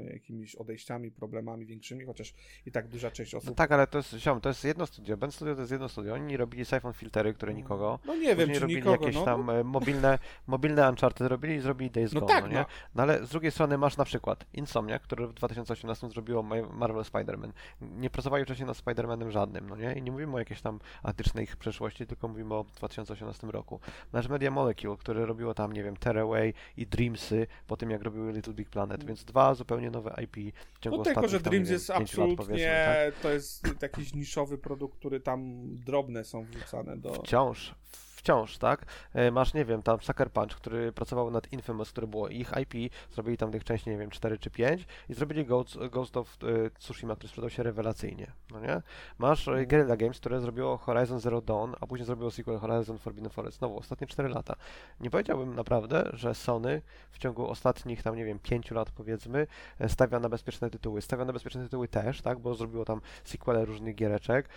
e, jakimiś odejściami, problemami większymi, chociaż i tak duża część osób No tak, ale to jest, ziom, to jest jedno studio. Ben Studio to jest jedno studio. Oni robili Siphon filtery, które nikogo. No nie wiem, Później czy robili nikogo, jakieś no, tam e, mobilne, mobilne Uncharted robili i zrobili Days no Gone, tak, no nie? no. No ale z drugiej strony masz na przykład Insomnia, które w 2018 zrobiło Ma- Marvel Spider-Man. Nie pracowali wcześniej nad Spider-Manem żadnym, no nie? I nie mówimy o jakiejś tam antycznej ich przeszłości, tylko mówimy o 2018 roku. Masz Media Molecule, które robiło tam, nie wiem, Tearaway i Dreamsy, po tym jak robiły Little Big Planet, więc dwa zupełnie nowe IP w ciągu No tylko, że tam, Dreams wiem, jest lat, absolutnie, powiedzmy, tak? to jest jakiś niszowy produkt, który tam drobne są wrzucane do... Wciąż, wciąż, tak? E, Masz, nie wiem, tam Sucker Punch, który pracował nad Infamous, które było ich IP, zrobili tam tych części, nie wiem, 4 czy 5 i zrobili Ghost, Ghost of e, Tsushima, który sprzedał się rewelacyjnie, no nie? Masz e, Guerrilla Games, które zrobiło Horizon Zero Dawn, a później zrobiło sequel Horizon Forbidden Forest, znowu, ostatnie 4 lata. Nie powiedziałbym naprawdę, że Sony w ciągu ostatnich tam, nie wiem, 5 lat powiedzmy, stawia na bezpieczne tytuły. Stawia na bezpieczne tytuły też, tak? Bo zrobiło tam sequele różnych giereczek,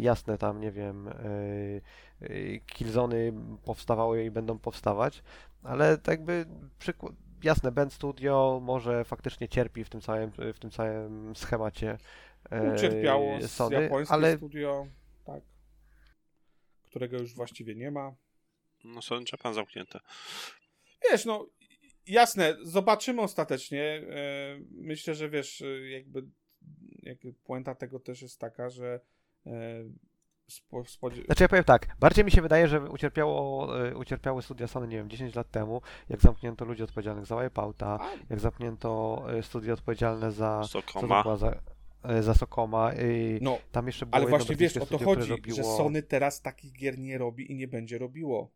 jasne tam, nie wiem, Killzony powstawały i będą powstawać, ale tak jakby przykład, jasne, Band Studio może faktycznie cierpi w tym całym, w tym całym schemacie e, Ucierpiało z Sony, japońskie ale studio, tak, którego już właściwie nie ma. No Sony Japan zamknięte. Wiesz, no jasne, zobaczymy ostatecznie. E, Myślę, że wiesz, jakby, jakby puenta tego też jest taka, że e, spodzie... Znaczy ja powiem tak, bardziej mi się wydaje, że ucierpiało, e, ucierpiały studia Sony, nie wiem, 10 lat temu, jak zamknięto ludzi odpowiedzialnych za Wipeouta, jak zamknięto e, studia odpowiedzialne za, Sokoma. za, e, za Sokoma i no, tam jeszcze było ale właśnie wiesz, o to studio, chodzi, robiło... że Sony teraz takich gier nie robi i nie będzie robiło.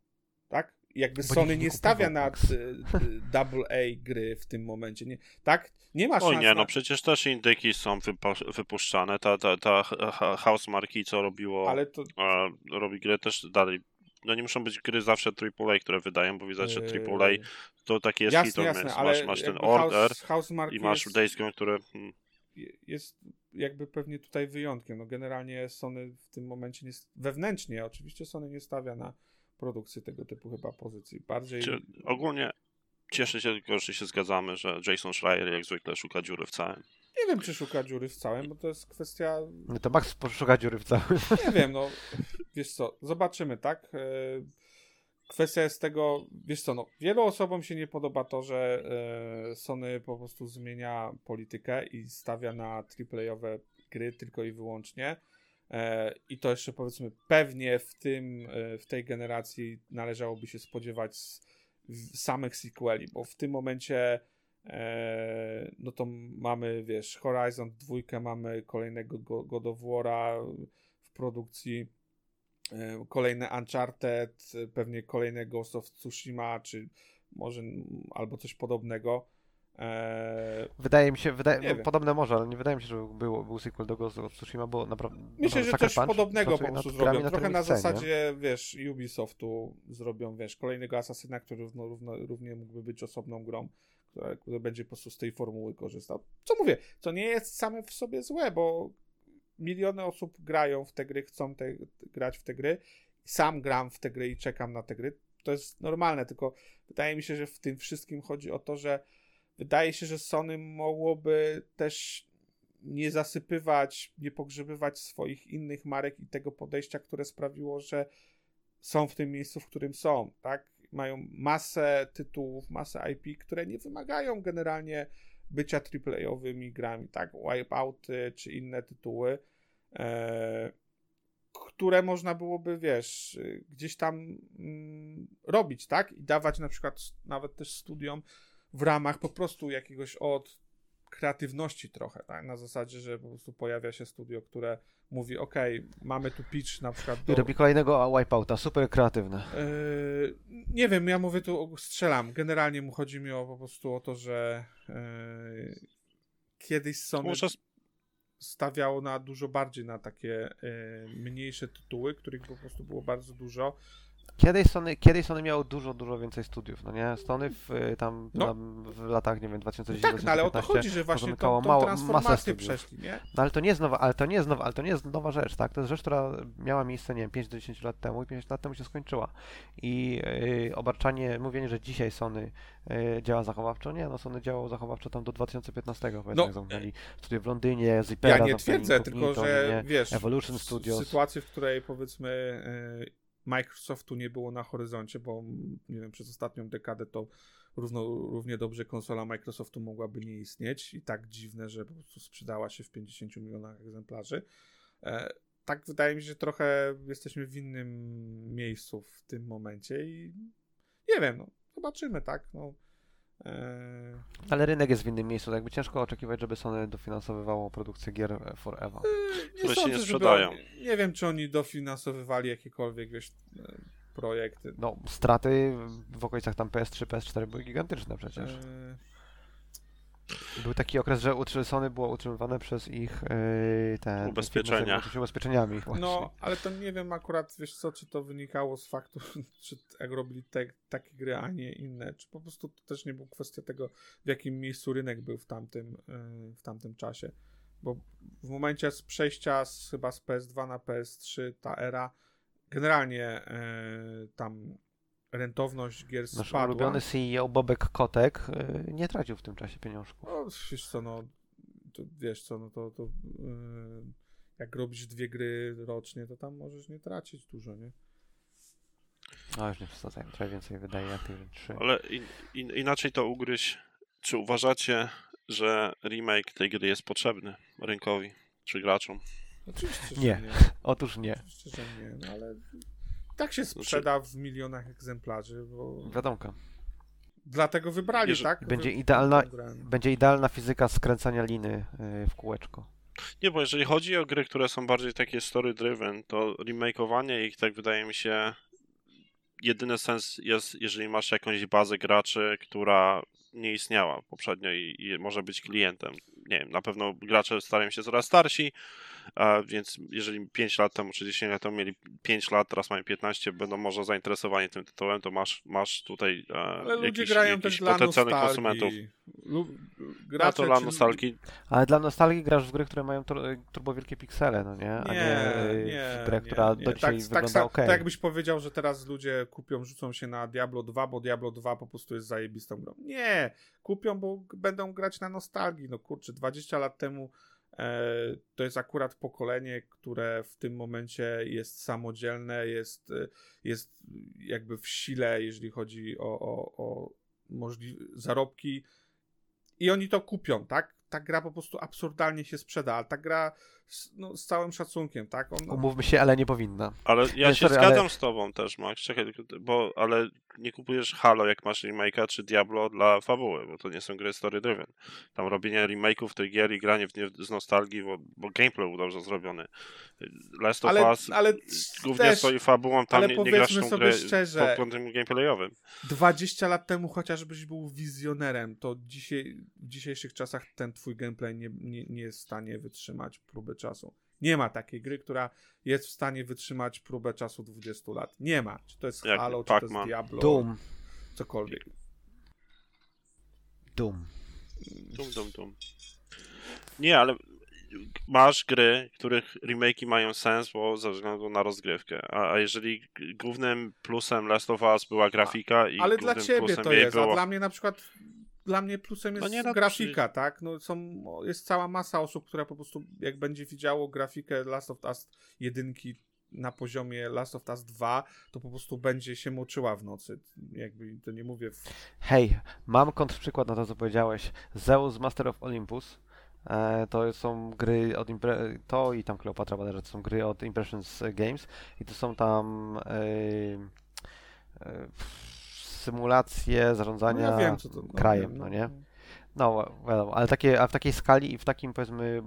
Tak? Jakby Bo Sony nie nie stawia na y, y, double A gry w tym momencie. Nie, tak? Nie ma O szans nie, na... no przecież też indyki są wypuszczane. Ta, ta, ta House Marki, co robiło, Ale to... e, robi gry też dalej. No nie muszą być gry zawsze AAA, które wydają, bo widać, że AAA Yy, to taki jest jasne, hit or jasne, miss. ale Masz, masz ten Order House, House i masz jest, Days Gone, które... mm, jest jakby pewnie tutaj wyjątkiem. No generalnie Sony w tym momencie nie, wewnętrznie oczywiście Sony nie stawia na produkcję tego typu chyba pozycji. Bardziej Czy, ogólnie cieszę się tylko, że się zgadzamy, że Jason Schreier jak zwykle szuka dziury w całym. nie wiem, czy szuka dziury w całym, bo to jest kwestia No to Max poszuka dziury w całym. Nie wiem, no wiesz co, zobaczymy, tak? E, Kwestia jest tego, wiesz co, no, wielu osobom się nie podoba to, że e, Sony po prostu zmienia politykę i stawia na AAA-owe gry tylko i wyłącznie. E, I to jeszcze powiedzmy pewnie w tym, e, w tej generacji należałoby się spodziewać samych sequeli, bo w tym momencie e, no to mamy, wiesz, Horizon 2, mamy kolejnego Go- God of w produkcji, kolejne Uncharted, pewnie kolejne Ghost of Tsushima, czy może albo coś podobnego. Eee, Wydaje mi się, wydaje, no, podobne może, ale nie wydaje mi się, że był, był sequel do Ghost of Tsushima, bo naprawdę... Myślę, że coś Punch podobnego po prostu zrobią. Trochę tymi na zasadzie, wiesz, Ubisoftu zrobią, wiesz, kolejnego Asasyna, który równo, równo, równie mógłby być osobną grą, która, która będzie po prostu z tej formuły korzystał. Co mówię, co nie jest same w sobie złe, bo miliony osób grają w te gry, chcą te, grać w te gry. Sam gram w te gry i czekam na te gry. To jest normalne, tylko wydaje mi się, że w tym wszystkim chodzi o to, że wydaje się, że Sony mogłoby też nie zasypywać, nie pogrzebywać swoich innych marek i tego podejścia, które sprawiło, że są w tym miejscu, w którym są, tak? Mają masę tytułów, masę IP, które nie wymagają generalnie bycia AAA-owymi grami, tak? Wipeouty czy inne tytuły, e, które można byłoby, wiesz, gdzieś tam mm, robić, tak? I dawać na przykład nawet też studiom w ramach po prostu jakiegoś od kreatywności trochę, tak? Na zasadzie, że po prostu pojawia się studio, które mówi, ok, mamy tu pitch na przykład I do... robi kolejnego Wipeouta, super kreatywne. Yy, nie wiem, ja mówię tu, strzelam. Generalnie mu chodzi mi o, po prostu o to, że yy, kiedyś Sony Może stawiało na dużo bardziej na takie yy, mniejsze tytuły, których po prostu było bardzo dużo. Kiedyś Sony, kiedyś Sony miało dużo, dużo więcej studiów, no nie? Sony w, y, tam, No. tam w latach, nie wiem, 2010 Tak, no ale o to 2015 chodzi, że właśnie tą, tą mało- transformację przeszli, nie? No ale to nie jest nowa, ale to nie jest nowa, ale to nie jest nowa rzecz, tak? To jest rzecz, która miała miejsce, nie wiem, 5 do 10 lat temu i 5 lat temu się skończyła. I yy, obarczanie, mówienie, że dzisiaj Sony yy, działa zachowawczo, nie, no Sony działało zachowawczo tam do 2015, powiedzmy, No, jak zamknęli studio w Londynie, Zipera, Ja nie twierdzę, tylko że wiesz, Evolution Studios. sytuacji, w której powiedzmy yy, Microsoftu nie było na horyzoncie, bo mm, nie wiem, przez ostatnią dekadę to równo, równie dobrze konsola Microsoftu mogłaby nie istnieć i tak dziwne, że po prostu sprzedała się w 50 milionach egzemplarzy. E, tak wydaje mi się, że trochę jesteśmy w innym miejscu w tym momencie i nie wiem, no, zobaczymy, tak, no. E, Ale rynek jest w innym miejscu, tak jakby ciężko oczekiwać, żeby Sony dofinansowywało produkcję gier e, forever. Które się sądzę, nie żeby sprzedają. Oni, nie wiem, czy oni dofinansowywali jakiekolwiek wiesz, e, projekty. No, straty w okolicach tam PS3, PS4 były gigantyczne przecież. E, Był taki okres, że utrzy- Sony było utrzymywane przez ich yy, te Ubezpieczenia. ubezpieczeniami. Właśnie. No, ale to nie wiem akurat, wiesz co, czy to wynikało z faktu, czy jak robili te, takie gry, a nie inne, czy po prostu to też nie było kwestia tego, w jakim miejscu rynek był w tamtym, e, w tamtym czasie. Bo w momencie z przejścia z, chyba z PS2 na PS3, ta era, generalnie e, tam rentowność gier Nasz spadła. ulubiony CEO Bobek Kotek yy, nie tracił w tym czasie pieniążków. No, wiesz co, no, to, wiesz co, no to, to yy, jak robisz dwie gry rocznie, to tam możesz nie tracić dużo, nie? No już nie przesadzajmy, trochę więcej wydaje Activision 3. Ale in, in, inaczej to ugryźć. Czy uważacie, że remake tej gry jest potrzebny rynkowi czy graczom? Oczywiście, że Nie. nie. Otóż nie. Oczywiście, że nie, no ale tak się sprzeda w milionach egzemplarzy, bo Wiadomka. dlatego wybrali, Jeżeli- tak? Będzie idealna-. Będzie idealna fizyka skręcania liny yy, w kółeczko. Nie, bo jeżeli chodzi o gry, które są bardziej takie story-driven, to remakeowanie ich, tak wydaje mi się, jedyny sens jest, jeżeli masz jakąś bazę graczy, która nie istniała poprzednio i, i może być klientem. Nie wiem, na pewno gracze starają się coraz starsi, a więc jeżeli 5 lat temu czy 10 lat temu mieli 5 lat, teraz mają 15, będą może zainteresowani tym tytułem, to masz, masz tutaj e, Ale ludzie jakiś, grają jakiś też dla potencjalnych nostalgii. konsumentów. Lu- A gracze to dla czy- nostalgii Ale dla nostalgii grasz w gry, które mają tur- turbo wielkie piksele, no nie? A nie, Nie, nie, w grę, nie, która nie. do dzisiaj tak, wygląda tak, ok. tak jakbyś powiedział, że teraz ludzie kupią, rzucą się na Diablo 2, bo Diablo 2 po prostu jest zajebistą grą. Nie, kupią, bo będą grać na nostalgii. No kurczę, 20 lat temu to jest akurat pokolenie, które w tym momencie jest samodzielne, jest, e, jest jakby w sile, jeżeli chodzi o, o, o możliwe zarobki i oni to kupią, tak? Ta gra po prostu absurdalnie się sprzeda, ta gra no, z całym szacunkiem, tak? On, Umówmy się, ale nie powinna. Ale ja Nie, się sorry, zgadzam ale- z tobą też, Max, czekaj, bo, ale nie kupujesz Halo, jak masz remake'a, czy Diablo dla fabuły, bo to nie są gry story driven. Tam robienie remake'ów tych gier i granie w nie z nostalgii, bo, bo gameplay był dobrze zrobiony. Last of Ale- Us ale głównie też- stoi fabułą, tam ale nie, nie grasz tą sobie grę szczerze, pod kątem gameplayowym. 20 lat temu chociażbyś był wizjonerem, to dzisiaj, w dzisiejszych czasach ten twój gameplay nie, nie, nie jest w stanie wytrzymać próby czasu. Nie ma takiej gry, która jest w stanie wytrzymać próbę czasu 20 lat. Nie ma. Czy to jest Jak Halo, czy to jest. Diablo, Doom. cokolwiek. Doom. Dum, dum, dum. Nie, ale masz gry, których remake'i mają sens, bo ze względu na rozgrywkę. A, a jeżeli głównym plusem Last of Us była grafika i Ale głównym dla ciebie plusem to jest, było... a dla mnie na przykład dla mnie plusem jest No nie, no, grafika, tak? No są, jest cała masa osób, która po prostu jak będzie widziało grafikę Last of Us jedynki na poziomie Last of Us 2, to po prostu będzie się moczyła w nocy. Jakby to nie mówię w... Hej, mam kontrprzykład na to, co powiedziałeś. Zeus Master of Olympus. E, to są gry od Impre- to i tam Kleopatra bodajże to są gry od Impressions Games i to są tam e, e, symulacje No zarządzania ja wiem, to... No, krajem, wiem, no nie? No, wiadomo, ale takie, a w takiej skali i w takim powiedzmy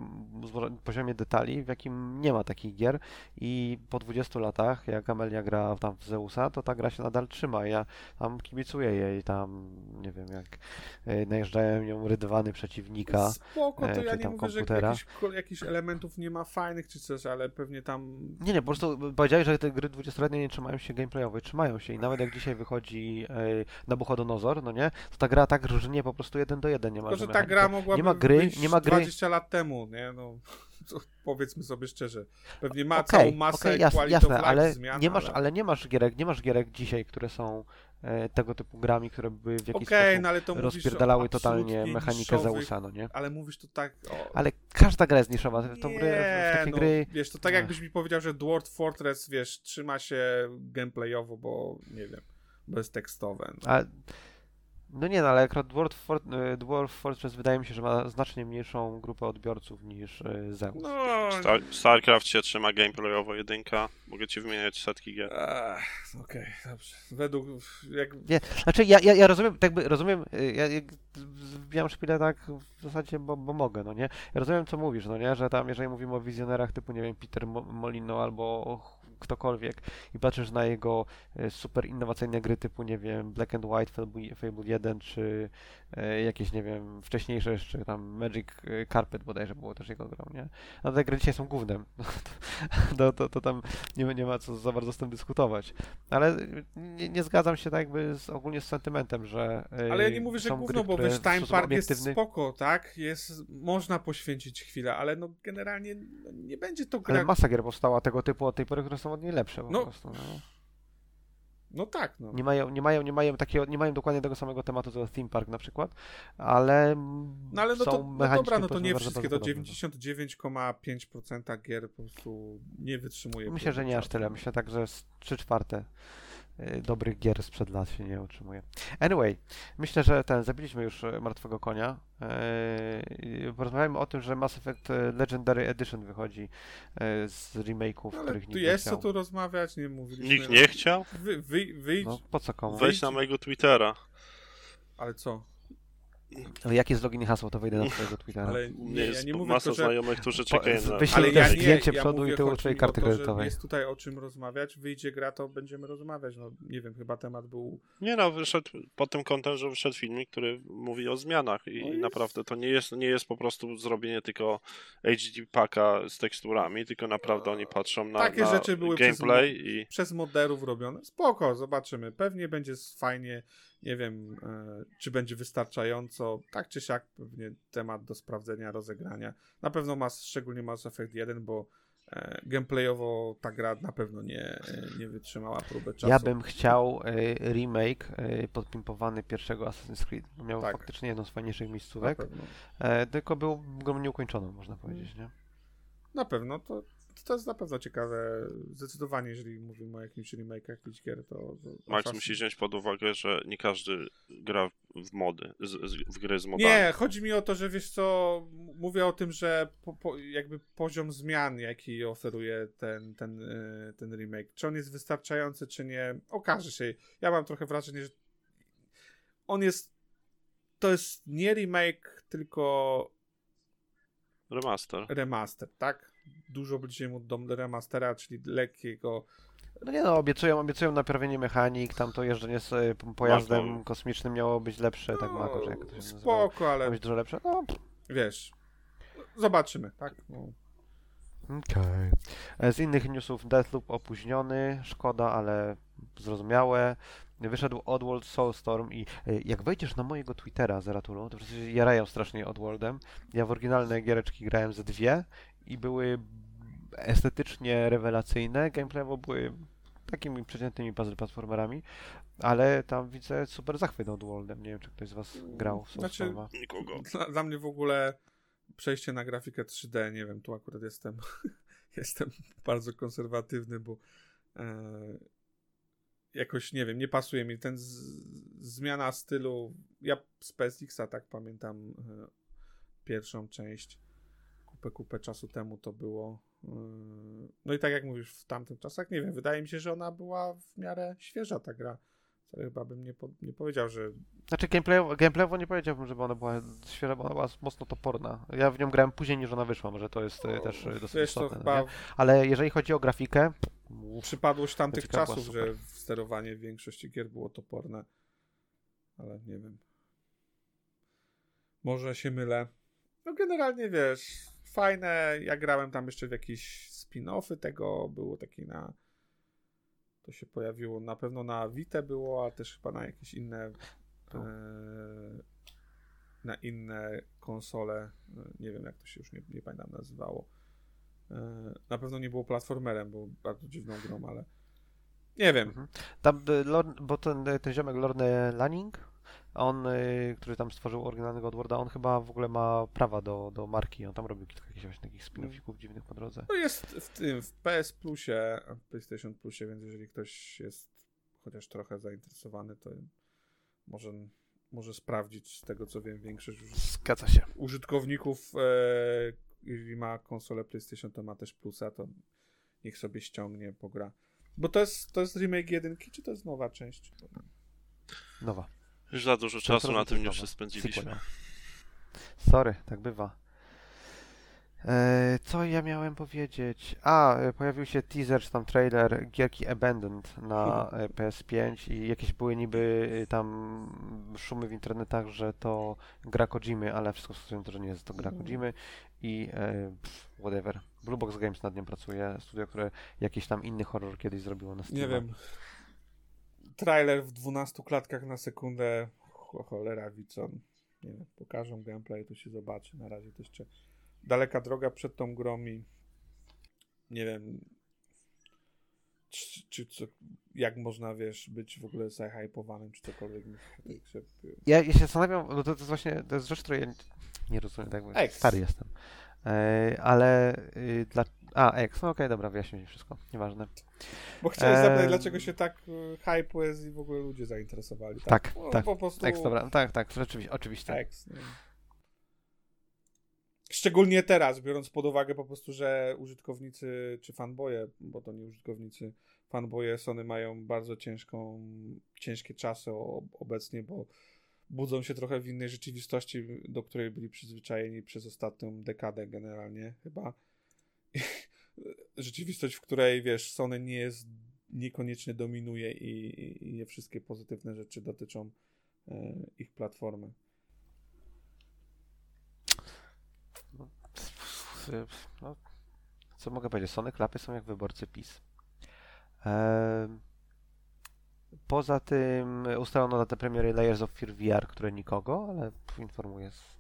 poziomie detali, w jakim nie ma takich gier i po 20 latach, jak Amelia gra tam w Zeusa, to ta gra się nadal trzyma. Ja tam kibicuję jej, tam nie wiem, jak e, najeżdżają ją rydwany przeciwnika. Spoko, to e, ja nie mówię, że komputera. jakichś, ko- jakichś elementów nie ma fajnych czy coś, ale pewnie tam... Nie, nie, po prostu powiedziałeś, że te gry 20-letnie nie trzymają się gameplayowo, trzymają się i nawet jak dzisiaj wychodzi e, Nabuchodonozor, no nie, to ta gra tak różnie po prostu jeden do jeden nie ma. Tylko, że ta gra mogłaby nie ma gry, nie ma gry. 20 lat temu, nie? No, powiedzmy sobie szczerze. Pewnie ma Okej, całą masę okej, jasne, jasne, ale zmian, nie masz, ale... ale nie masz gierek, nie masz gierek dzisiaj, które są e, tego typu grami, które by w jakiś Okej, sposób no rozpierdalały totalnie mechanikę Zeusa, no nie? Ale mówisz to tak... O, Ale każda gra jest niszowa, to nie, gry, w takie no, gry... Wiesz, to tak jakbyś mi powiedział, że Dwarf Fortress, wiesz, trzyma się gameplayowo, bo nie wiem, bo jest tekstowe. No. A, no nie, no ale akurat Dwarf, Fort, e, Dwarf Fortress wydaje mi się, że ma znacznie mniejszą grupę odbiorców niż e, Zeus. No, Star, StarCraft się trzyma gameplayowo jedynka. Mogę ci wymieniać setki gier. Okej, dobrze. Według, jak, Nie, znaczy ja, ja, ja rozumiem, tak jakby rozumiem, y, ja, ja wbijam szpilę tak w zasadzie, bo, bo mogę, no nie? Ja rozumiem, co mówisz, no nie? Że tam, jeżeli mówimy o wizjonerach typu, nie wiem, Peter Mo- Molino albo ktokolwiek i patrzysz na jego e, super innowacyjne gry typu, nie wiem, Black and White, Fable, Fable 1, czy e, jakieś, nie wiem, wcześniejsze jeszcze tam Magic e, Carpet bodajże było też jego grą, nie? No te gry dzisiaj są gównem. No, to, to, to tam nie, nie ma co za bardzo z tym dyskutować. Ale nie, nie zgadzam się tak jakby z, ogólnie z sentymentem, że Ale ja nie mówię, że gry, bo wiesz, Time Park jest spoko, tak? Jest, można poświęcić chwilę, ale no generalnie no, nie będzie to gra... Ale masa gier powstała tego typu od tej pory, które są od niej lepsze po No. prostu. No. No tak, no. Nie, mają, nie, mają, nie, mają takiego, nie mają dokładnie tego samego tematu co Theme Park na przykład, ale No ale no są to, no dobra, no to nie wszystkie, to podobne. 99,5% gier po prostu nie wytrzymuje. Myślę, że nie aż tyle. Myślę tak, że z 3 czwarte dobrych gier sprzed lat się nie utrzymuje. Anyway, myślę, że ten, zabiliśmy już y, martwego konia. Yy, Porozmawiajmy o tym, że Mass Effect y, Legendary Edition wychodzi y, z remake'ów, No, których nikt nie jest chciał. co tu rozmawiać, nie mówiliśmy. Nikt nie chciał? Wy, wy, wyjdź, No, po co komu? Wejdź na mojego Twittera. ale co? Ale jakie jest login i hasło, to wejdę na twojego Twittera. Ale Nie, nie, ja jest nie mówię masa tylko, że... znajomych, którzy czekają na... wyślij ja zdjęcie ja przodu mówię, i tyłu twojej karty to, kredytowej. Jest tutaj o czym rozmawiać, wyjdzie gra, to będziemy rozmawiać. No nie wiem, chyba temat był... Nie no, wyszedł pod tym kątem, że wyszedł filmik, który mówi o zmianach i No jest. naprawdę to nie jest, nie jest po prostu zrobienie tylko HD paka z teksturami, tylko naprawdę oni patrzą na, Takie na rzeczy były przez gameplay i przez moderów robione. Spoko, zobaczymy. Pewnie będzie fajnie. Nie wiem, e, czy będzie wystarczająco. Tak czy siak, pewnie temat do sprawdzenia, rozegrania. Na pewno ma, szczególnie Mass Effect 1, bo e, gameplayowo ta gra na pewno nie, e, nie wytrzymała próby czasu. Ja bym chciał y, remake podpimpowany pierwszego Assassin's Creed. Miał Tak. faktycznie jedną z fajniejszych miejscówek, e, tylko był grą nieukończoną, można powiedzieć, nie? Na pewno to to jest na pewno ciekawe. Zdecydowanie, jeżeli mówimy o jakimś remake'ach jakichś gier, to... to Max musi wziąć pod uwagę, że nie każdy gra w mody, z, z, w gry z modami. Nie, chodzi mi o to, że wiesz co, mówię o tym, że po, po, jakby poziom zmian, jaki oferuje ten, ten, y, ten remake, czy on jest wystarczający, czy nie, okaże się. Ja mam trochę wrażenie, że on jest, to jest nie remake, tylko Remaster. remaster, tak? Dużo bliżej mu do remastera, czyli lekkiego, No nie no, obiecują, obiecują naprawienie mechanik, tam to jeżdżenie z p- pojazdem Mako. kosmicznym miało być lepsze, tak Mako, czy jak to się no, nazywało? spoko, ale Miało być dużo lepsze? No, wiesz, zobaczymy, tak? No. Okej. E, Z innych newsów Deathloop opóźniony, szkoda, ale zrozumiałe. Wyszedł Oddworld Soulstorm i e, jak wejdziesz na mojego Twittera Zeratulu, to wszyscy się jarają strasznie Oddworldem. Ja w oryginalne giereczki grałem ze dwie i były estetycznie rewelacyjne, gameplayowo były takimi przeciętnymi puzzle platformerami, ale tam widzę super zachwyt Oddworldem. Nie wiem, czy ktoś z was grał w Znaczy. Nikogo. Dla, dla mnie w ogóle przejście na grafikę 3D, nie wiem, tu akurat jestem, jestem bardzo konserwatywny, bo e, jakoś, nie wiem, nie pasuje mi ten z, zmiana stylu. Ja z PSX-a tak pamiętam e, pierwszą część, kupę, kupę czasu temu to było. E, no i tak jak mówisz, w tamtych czasach, nie wiem, wydaje mi się, że ona była w miarę świeża ta gra. Chyba bym nie, po, nie powiedział, że Znaczy gameplayowo, gameplayowo nie powiedziałbym, żeby ona była świeża, bo ona była mocno toporna. Ja w nią grałem później niż ona wyszła, może to jest e, też e, dosyć Wiesz, to istotne. chyba? Ale jeżeli chodzi o grafikę, uff, przypadłość tamtych czasów, że sterowanie w większości gier było toporne. Ale nie wiem. Może się mylę. No generalnie wiesz, fajne. Ja grałem tam jeszcze w jakieś spin-offy tego. Było taki na. To się pojawiło na pewno na Vita było, a też chyba na jakieś inne. E, na inne konsole. Nie wiem jak to się już nie, nie pamiętam nazywało. E, Na pewno nie było platformerem, było bardzo dziwną grą, ale nie wiem. Mhm. Tam, e, bo ten, ten ziomek Lorne Lanning, on, e, który tam stworzył oryginalnego Oddworlda, on chyba w ogóle ma prawa do, do marki, on tam robił kilka jakichś właśnie takich spin-offików dziwnych po drodze. No jest w tym, w PS Plusie, PlayStation Plusie, więc jeżeli ktoś jest chociaż trochę zainteresowany, to może, może sprawdzić. Z tego co wiem, większość Zgadza się. użytkowników, e, jeżeli ma konsolę PlayStation, to ma też Plusa, to niech sobie ściągnie, pogra. Bo to jest, to jest remake jedynki, czy to jest nowa część? Nowa. Już za dużo czasu na tym już spędziliśmy. Sorry, tak bywa. E, co ja miałem powiedzieć? A, e, pojawił się teaser, czy tam trailer gierki Abandoned na e, PS5 i jakieś były niby e, tam szumy w internetach, że to gra Kojimy, ale wszystko wskazuje na to, że nie jest to gra Mhm. Kojimy i pff, whatever. Blue Box Games nad nią pracuje, studio, które jakiś tam inny horror kiedyś zrobiło na Steam. Nie wiem. Trailer w 12 klatkach na sekundę. Cho- Cholera, Wicon. Nie wiem, pokażą gameplay, to się zobaczy. Na razie to jeszcze daleka droga przed tą grą i nie wiem, czy, czy co, jak można, wiesz, być w ogóle zahypowanym, czy cokolwiek. Także, Ja, ja się zastanawiam, bo to, to jest właśnie, to jest rzecz, której ja nie, nie rozumiem, tak X. stary jestem. E, ale y, dla... A, X, no okej, dobra, wyjaśnię wszystko, nieważne. Bo chciałem zapytać, dlaczego się tak y, hype jest i w ogóle ludzie zainteresowali. Tak, No, tak. Po prostu X, dobra, tak, tak, rzeczywiście, oczywiście. X. Nie? Szczególnie teraz, biorąc pod uwagę po prostu, że użytkownicy czy fanboye, bo to nie użytkownicy, fanboye Sony mają bardzo ciężką, ciężkie czasy obecnie, bo budzą się trochę w innej rzeczywistości, do której byli przyzwyczajeni przez ostatnią dekadę generalnie chyba. Rzeczywistość, w której wiesz, Sony nie jest, niekoniecznie dominuje i, i- i nie wszystkie pozytywne rzeczy dotyczą e, ich platformy. No, co mogę powiedzieć? Sony klapy są jak wyborcy PiS. Em, poza tym ustalono datę premiery Layers of Fear VR, które nikogo, ale informuję z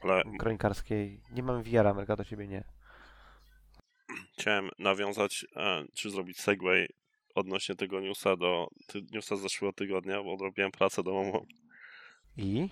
Ale kronikarskiej. Nie mam VR-a, Merga, do ciebie nie. Chciałem nawiązać, e, czy zrobić segway odnośnie tego newsa do ty, newsa z zeszłego tygodnia, bo odrobiłem pracę domową. I?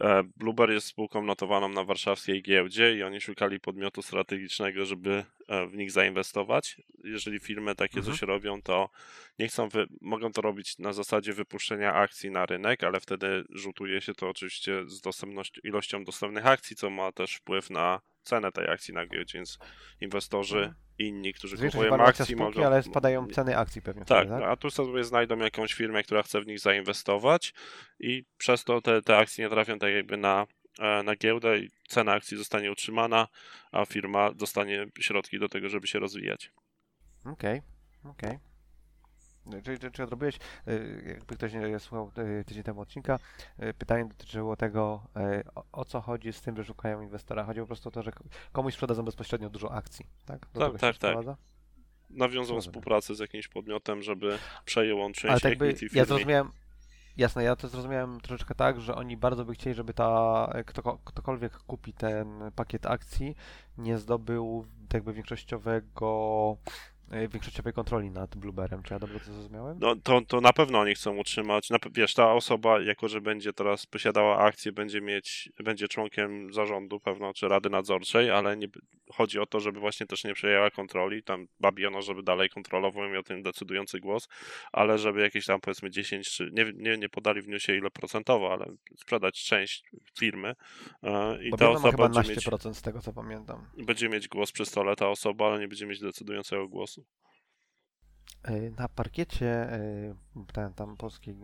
E, jest spółką notowaną na warszawskiej giełdzie i oni szukali podmiotu strategicznego, żeby e, w nich zainwestować. Jeżeli firmy takie Mhm. coś robią, to nie chcą, wy... mogą to robić na zasadzie wypuszczenia akcji na rynek, ale wtedy rzutuje się to oczywiście z dostępnością, ilością dostępnych akcji, co ma też wpływ na cenę tej akcji na giełdzie, więc inwestorzy Mhm. inni, którzy kupują akcji, spółki, mogą... ale spadają ceny akcji pewnie Tak, wtedy, a tu sobie znajdą jakąś firmę, która chce w nich zainwestować i przez to te, te akcje nie trafią tak jakby na, e, na giełdę i cena akcji zostanie utrzymana, a firma dostanie środki do tego, żeby się rozwijać. Okej, okej. Czy, czy, czy odrobiłeś, y, jakby ktoś nie słuchał y, tydzień temu odcinka, y, pytanie dotyczyło tego, o, co chodzi z tym, że szukają inwestora. Chodzi po prostu o to, że komuś sprzedadzą bezpośrednio dużo akcji, tak? Do Tak, tak, tak. sprowadza? Rozumiem. współpracę z jakimś podmiotem, żeby przejął on część Ale tak equity ja zrozumiałem, jasne, ja to zrozumiałem troszeczkę tak, że oni bardzo by chcieli, żeby ta, kto, ktokolwiek kupi ten pakiet akcji, nie zdobył jakby większościowego, większościowej kontroli nad Blueberem. Czy ja dobrze to zrozumiałem? No to, to na pewno oni chcą utrzymać. Na, wiesz, ta osoba, jako że będzie teraz posiadała akcję, będzie mieć, będzie członkiem zarządu pewno, czy rady nadzorczej, ale nie, chodzi o to, żeby właśnie też nie przejęła kontroli. Tam babiono, żeby dalej kontrolował i miał ten decydujący głos, ale żeby jakieś tam powiedzmy 10 czy nie, nie, nie podali w newsie ile procentowo, ale sprzedać część firmy e, i Bo ta ma osoba chyba będzie mieć, 12% z tego co pamiętam. będzie mieć głos przy stole ta osoba, ale nie będzie mieć decydującego głosu. Y, Na parkiecie y, ten, tam polskiej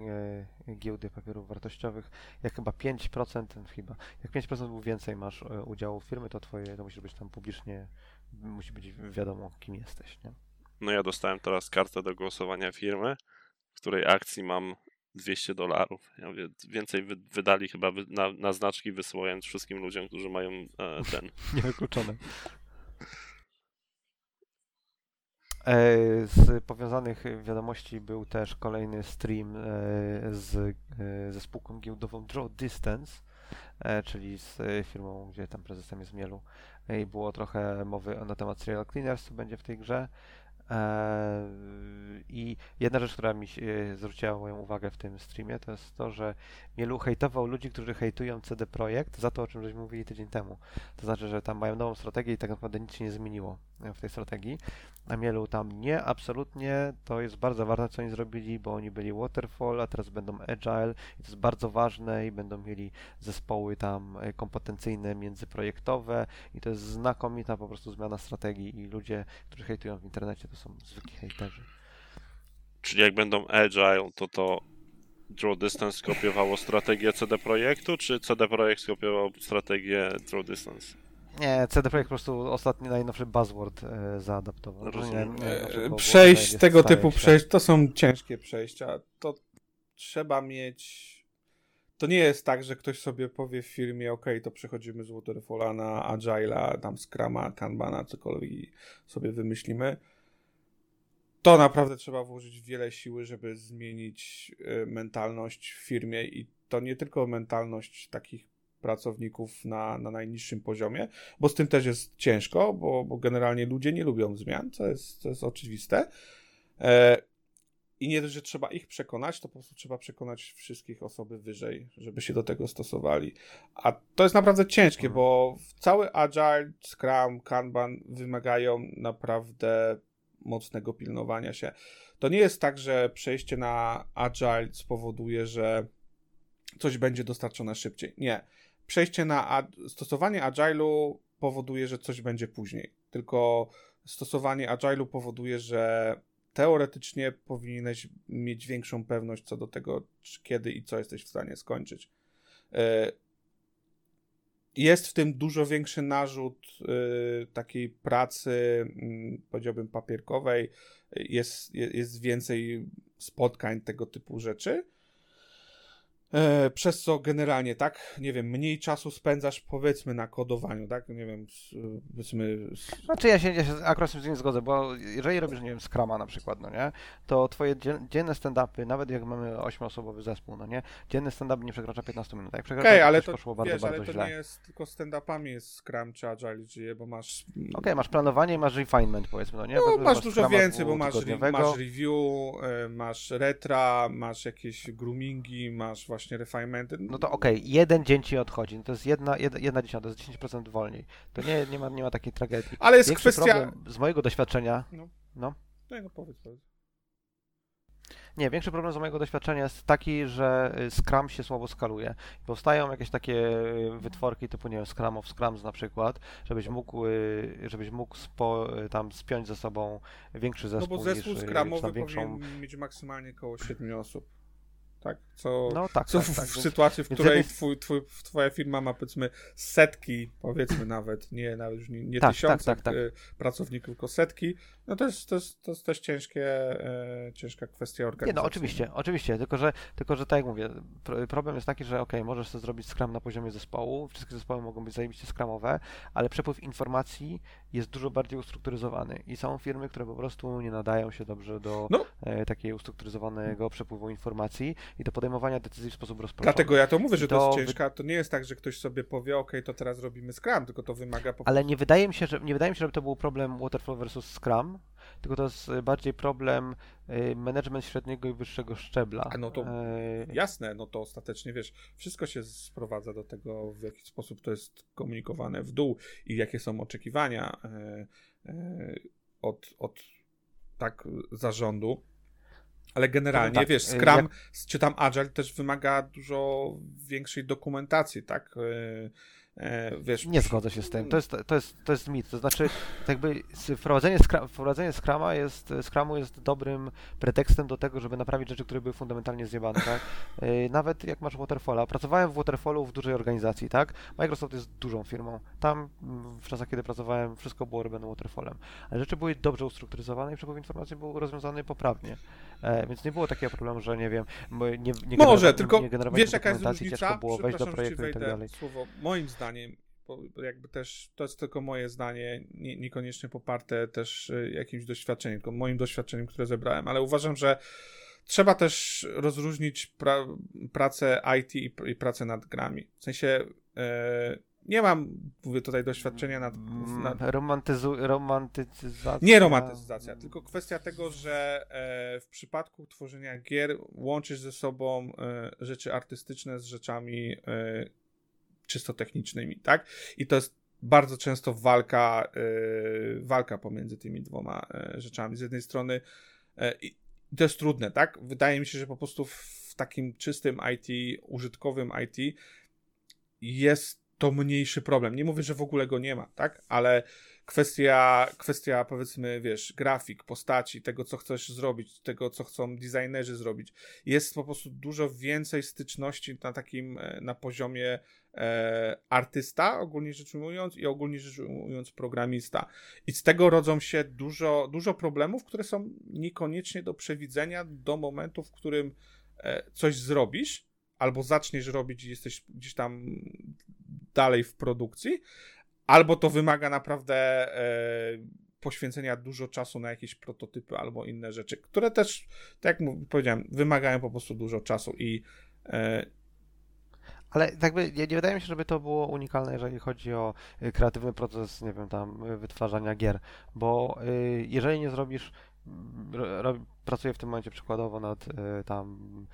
y, giełdy papierów wartościowych, jak chyba 5%, chyba, jak 5% lub więcej masz udziału w firmy, to twoje, to musi być tam publicznie, musi być wiadomo, kim jesteś, nie? No ja dostałem teraz kartę do głosowania firmy, w której akcji mam 200 dolarów. Ja mówię, więcej wy, wydali chyba na, na znaczki wysyłając wszystkim ludziom, którzy mają e, ten. Niewykluczone. E, Z powiązanych wiadomości był też kolejny stream e, z, e, ze spółką giełdową Draw Distance, e, czyli z e, firmą, gdzie tam prezesem jest Mielu. E, I było trochę mowy na temat Serial Cleaners, co będzie w tej grze. E, I jedna rzecz, która mi e, zwróciła moją uwagę w tym streamie, to jest to, że Mielu hejtował ludzi, którzy hejtują CD Projekt za to, o czym żeśmy mówili tydzień temu. To znaczy, że tam mają nową strategię i tak naprawdę nic się nie zmieniło e, w tej strategii. A Mielu tam nie, absolutnie, to jest bardzo ważne, co oni zrobili, bo oni byli Waterfall, a teraz będą Agile i to jest bardzo ważne i będą mieli zespoły tam e, kompetencyjne, międzyprojektowe i to jest znakomita po prostu zmiana strategii i ludzie, którzy hejtują w internecie, to są zwykli hejterzy. Czyli jak będą agile, to to Draw Distance skopiowało strategię CD Projektu, czy CD Projekt skopiował strategię Draw Distance? Nie, CD Projekt po prostu ostatni, najnowszy buzzword e, zaadaptował. Rozumiem. Nie, bo- bo Przejść tego typu się. przejść to są ciężkie przejścia. To trzeba mieć. To nie jest tak, że ktoś sobie powie w firmie, ok, to przechodzimy z Waterfalla na Agile'a, tam Scrama, Kanbana, cokolwiek sobie wymyślimy. To naprawdę trzeba włożyć wiele siły, żeby zmienić y, mentalność w firmie i to nie tylko mentalność takich pracowników na, na najniższym poziomie, bo z tym też jest ciężko, bo, bo generalnie ludzie nie lubią zmian, co jest, co jest oczywiste. E, I nie dość, że trzeba ich przekonać, to po prostu trzeba przekonać wszystkich osoby wyżej, żeby się do tego stosowali. A to jest naprawdę ciężkie, Mhm. bo cały Agile, Scrum, Kanban wymagają naprawdę mocnego pilnowania się. To nie jest tak, że przejście na Agile spowoduje, że coś będzie dostarczone szybciej. Nie. Przejście na stosowanie Agile'u powoduje, że coś będzie później. Tylko stosowanie Agile'u powoduje, że teoretycznie powinieneś mieć większą pewność co do tego, kiedy i co jesteś w stanie skończyć. Jest w tym dużo większy narzut y, takiej pracy, mm, powiedziałbym, papierkowej. Jest, je- jest więcej spotkań, tego typu rzeczy. E, przez co generalnie, tak, nie wiem, mniej czasu spędzasz powiedzmy na kodowaniu, tak, nie wiem, s- powiedzmy... s- Znaczy ja się, ja się akurat z tym nie zgodzę, bo jeżeli robisz, nie wiem, Scrama na przykład, no nie, to twoje dzien- dzienne stand-upy, nawet jak mamy 8-osobowy zespół, no nie, dzienny stand-up nie przekracza 15 minut, jak przekracza, to ale to, poszło bardzo, wiesz, ale bardzo to źle. nie jest tylko stand-upami jest Scrum czy Agile żyje, bo masz... Okej, masz planowanie i masz refinement, powiedzmy, no nie? No, masz że dużo więcej, bo masz, masz review, e, masz retra, masz jakieś groomingi, masz właśnie właśnie refinementy. No to okej, okay, jeden dzień ci odchodzi, no to jest jedna, jedna, jedna dziesiąta, to jest 10% wolniej. To nie, nie, ma, nie ma takiej tragedii. Ale jest Większy kwestia... z mojego doświadczenia... No. no. No, no powiedz, powiedz. Nie, większy problem z mojego doświadczenia jest taki, że y, Scrum się słabo skaluje. Powstają jakieś takie y, wytworki typu, nie wiem, Scrum of Scrums na przykład, żebyś mógł, y, żebyś mógł spo, tam spiąć ze sobą większy zespół No bo zespół niż, Scrumowy większą... powinien mieć maksymalnie około 7 osób. Tak, co, no, tak, co tak, w, tak, w sytuacji, w której twój, twój, twoja firma ma powiedzmy setki, powiedzmy nawet, nie, nawet już nie, nie tak, tysiące tak, tak, pracowników, tylko setki, no to jest, to jest, to jest też ciężkie, e, ciężka kwestia organizacji. Nie, no oczywiście, oczywiście, tylko że, tylko że tak jak mówię, problem jest taki, że ok, możesz sobie zrobić Scrum na poziomie zespołu, wszystkie zespoły mogą być zajebiście Scrumowe, ale przepływ informacji jest dużo bardziej ustrukturyzowany i są firmy, które po prostu nie nadają się dobrze do no. e, takiego ustrukturyzowanego przepływu informacji i do podejmowania decyzji w sposób rozproszony. Dlatego ja to mówię, że to, to jest ciężka. To nie jest tak, że ktoś sobie powie, ok, to teraz robimy Scrum, tylko to wymaga... Po... Ale nie wydaje mi się, że nie wydaje mi się, żeby to był problem Waterfall versus Scrum, tylko to jest bardziej problem y, management średniego i wyższego szczebla. A no to jasne, no to ostatecznie wiesz, wszystko się sprowadza do tego, w jaki sposób to jest komunikowane w dół i jakie są oczekiwania od, od tak zarządu. Ale generalnie, tak, wiesz, Scrum jak... czy tam Agile też wymaga dużo większej dokumentacji, tak? E, wiesz, nie zgodzę się z tym. To jest, to jest, to jest mit. To znaczy, jakby wprowadzenie, skra, wprowadzenie jest, Scrumu jest dobrym pretekstem do tego, żeby naprawić rzeczy, które były fundamentalnie zjebane, tak? E, nawet jak masz Waterfalla. Pracowałem w Waterfallu w dużej organizacji, tak? Microsoft jest dużą firmą. Tam w czasach, kiedy pracowałem, wszystko było robione Waterfallem. Ale rzeczy były dobrze ustrukturyzowane i przepływ informacji był rozwiązany poprawnie. E, więc nie było takiego problemu, że nie wiem, nie, nie Może, tylko nie wiesz jaka jest różnica? Było wejść do projektu i tak dalej. Słowo, moim zdaniem, bo jakby też, to jest tylko moje zdanie, nie, niekoniecznie poparte też y, jakimś doświadczeniem, tylko moim doświadczeniem, które zebrałem, ale uważam, że trzeba też rozróżnić pra, pracę IT i, i pracę nad grami. W sensie e, nie mam, mówię tutaj, doświadczenia nad... nad... Romantyzu, romantyzacja. Nie romantyzacja, tylko kwestia tego, że e, w przypadku tworzenia gier łączysz ze sobą e, rzeczy artystyczne z rzeczami e, czysto technicznymi, tak? I to jest bardzo często walka, yy, walka pomiędzy tymi dwoma yy, rzeczami. Z jednej strony yy, to jest trudne, tak? Wydaje mi się, że po prostu w takim czystym IT, użytkowym IT jest to mniejszy problem. Nie mówię, że w ogóle go nie ma, tak? Ale kwestia, kwestia powiedzmy, wiesz, grafik, postaci, tego, co chcesz zrobić, tego, co chcą designerzy zrobić. Jest po prostu dużo więcej styczności na takim, na poziomie e, artysta, ogólnie rzecz ujmując, i ogólnie rzecz ujmując programista. I z tego rodzą się dużo, dużo problemów, które są niekoniecznie do przewidzenia do momentu, w którym e, coś zrobisz, albo zaczniesz robić i jesteś gdzieś tam dalej w produkcji, albo to wymaga naprawdę e, poświęcenia dużo czasu na jakieś prototypy albo inne rzeczy, które też, tak jak powiedziałem, wymagają po prostu dużo czasu i e, ale jakby nie, nie, wydaje mi się, żeby to było unikalne, jeżeli chodzi o y, kreatywny proces, nie wiem, tam y, wytwarzania gier, bo y, jeżeli nie zrobisz, pracuję w tym momencie przykładowo nad tam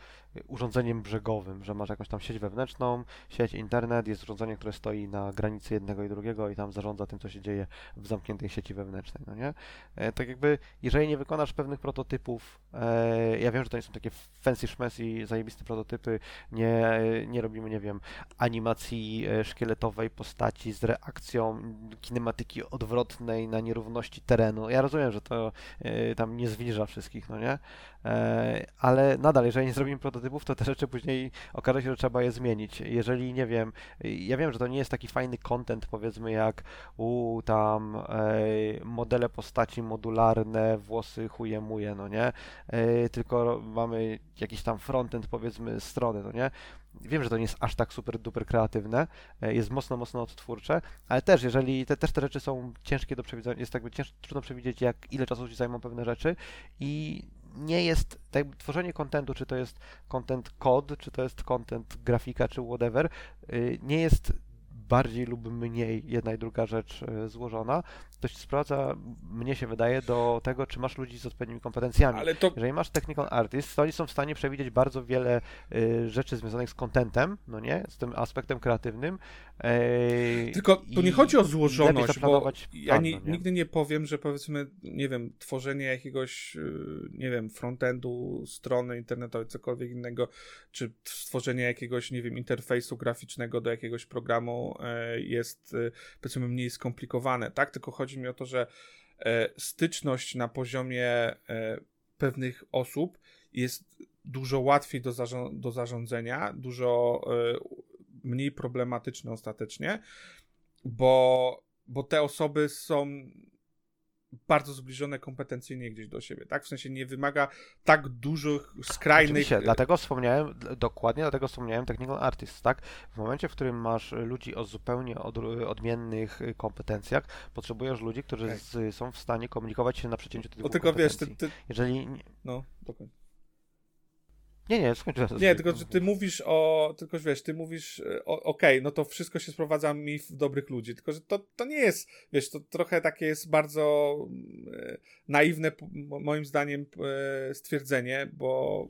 urządzeniem brzegowym, że masz jakąś tam sieć wewnętrzną, sieć internet, jest urządzenie, które stoi na granicy jednego i drugiego i tam zarządza tym, co się dzieje w zamkniętej sieci wewnętrznej, no nie? E, tak jakby, jeżeli nie wykonasz pewnych prototypów, ja wiem, że to nie są takie fancy szmesy, zajebiste prototypy, nie, nie robimy, nie wiem, animacji e, szkieletowej postaci z reakcją kinematyki odwrotnej na nierówności terenu. Ja rozumiem, że to e, tam nie zwilża wszystkich, no nie? E, ale nadal, jeżeli nie zrobimy prototypów, to te rzeczy później okaże się, że trzeba je zmienić. Jeżeli, nie wiem, ja wiem, że to nie jest taki fajny content, powiedzmy, jak u tam e, modele postaci modularne, włosy chujemuje, no nie? E, tylko mamy jakiś tam frontend, powiedzmy, strony, no nie? Wiem, że to nie jest aż tak super duper kreatywne, jest mocno, mocno odtwórcze, ale też, jeżeli te, też te rzeczy są ciężkie do przewidzenia, jest jakby cięż, trudno przewidzieć, jak ile czasu ci zajmą pewne rzeczy i nie jest, tak tworzenie kontentu, czy to jest content kod, czy to jest content grafika, czy whatever, y, nie jest bardziej lub mniej jedna i druga rzecz e, złożona, to się sprowadza, mnie się wydaje, do tego, czy masz ludzi z odpowiednimi kompetencjami. Ale to Jeżeli masz technical artist, to oni są w stanie przewidzieć bardzo wiele y, rzeczy związanych z contentem, no nie, z tym aspektem kreatywnym. Y, Tylko tu nie chodzi o złożoność, bo ja nie? nigdy nie powiem, że powiedzmy, nie wiem, tworzenie jakiegoś, yy, nie wiem, frontendu, strony internetowej, cokolwiek innego, czy stworzenie jakiegoś, nie wiem, interfejsu graficznego do jakiegoś programu e, jest, e, powiedzmy, mniej skomplikowane, tak? Tylko chodzi mi o to, że e, styczność na poziomie e, pewnych osób jest dużo łatwiej do, zarząd- do zarządzania, dużo mniej problematyczne ostatecznie, bo, bo te osoby są bardzo zbliżone kompetencyjnie gdzieś do siebie, tak? W sensie nie wymaga tak dużych, skrajnych... Oczywiście, dlatego wspomniałem, dokładnie dlatego wspomniałem technical artist, tak? W momencie, w którym masz ludzi o zupełnie od, odmiennych kompetencjach, potrzebujesz ludzi, którzy Tak. z, są w stanie komunikować się na przecięciu tych dwóch tylko wiesz, ty, kompetencji. ty, Jeżeli... Nie, no, dokładnie. Nie, skończyłem. Nie, tylko że ty mówisz o, tylko że wiesz, ty mówisz, e, okej, no to wszystko się sprowadza mi w dobrych ludzi, tylko że to, to nie jest, wiesz, to trochę takie jest bardzo e, naiwne, moim zdaniem, e, stwierdzenie, bo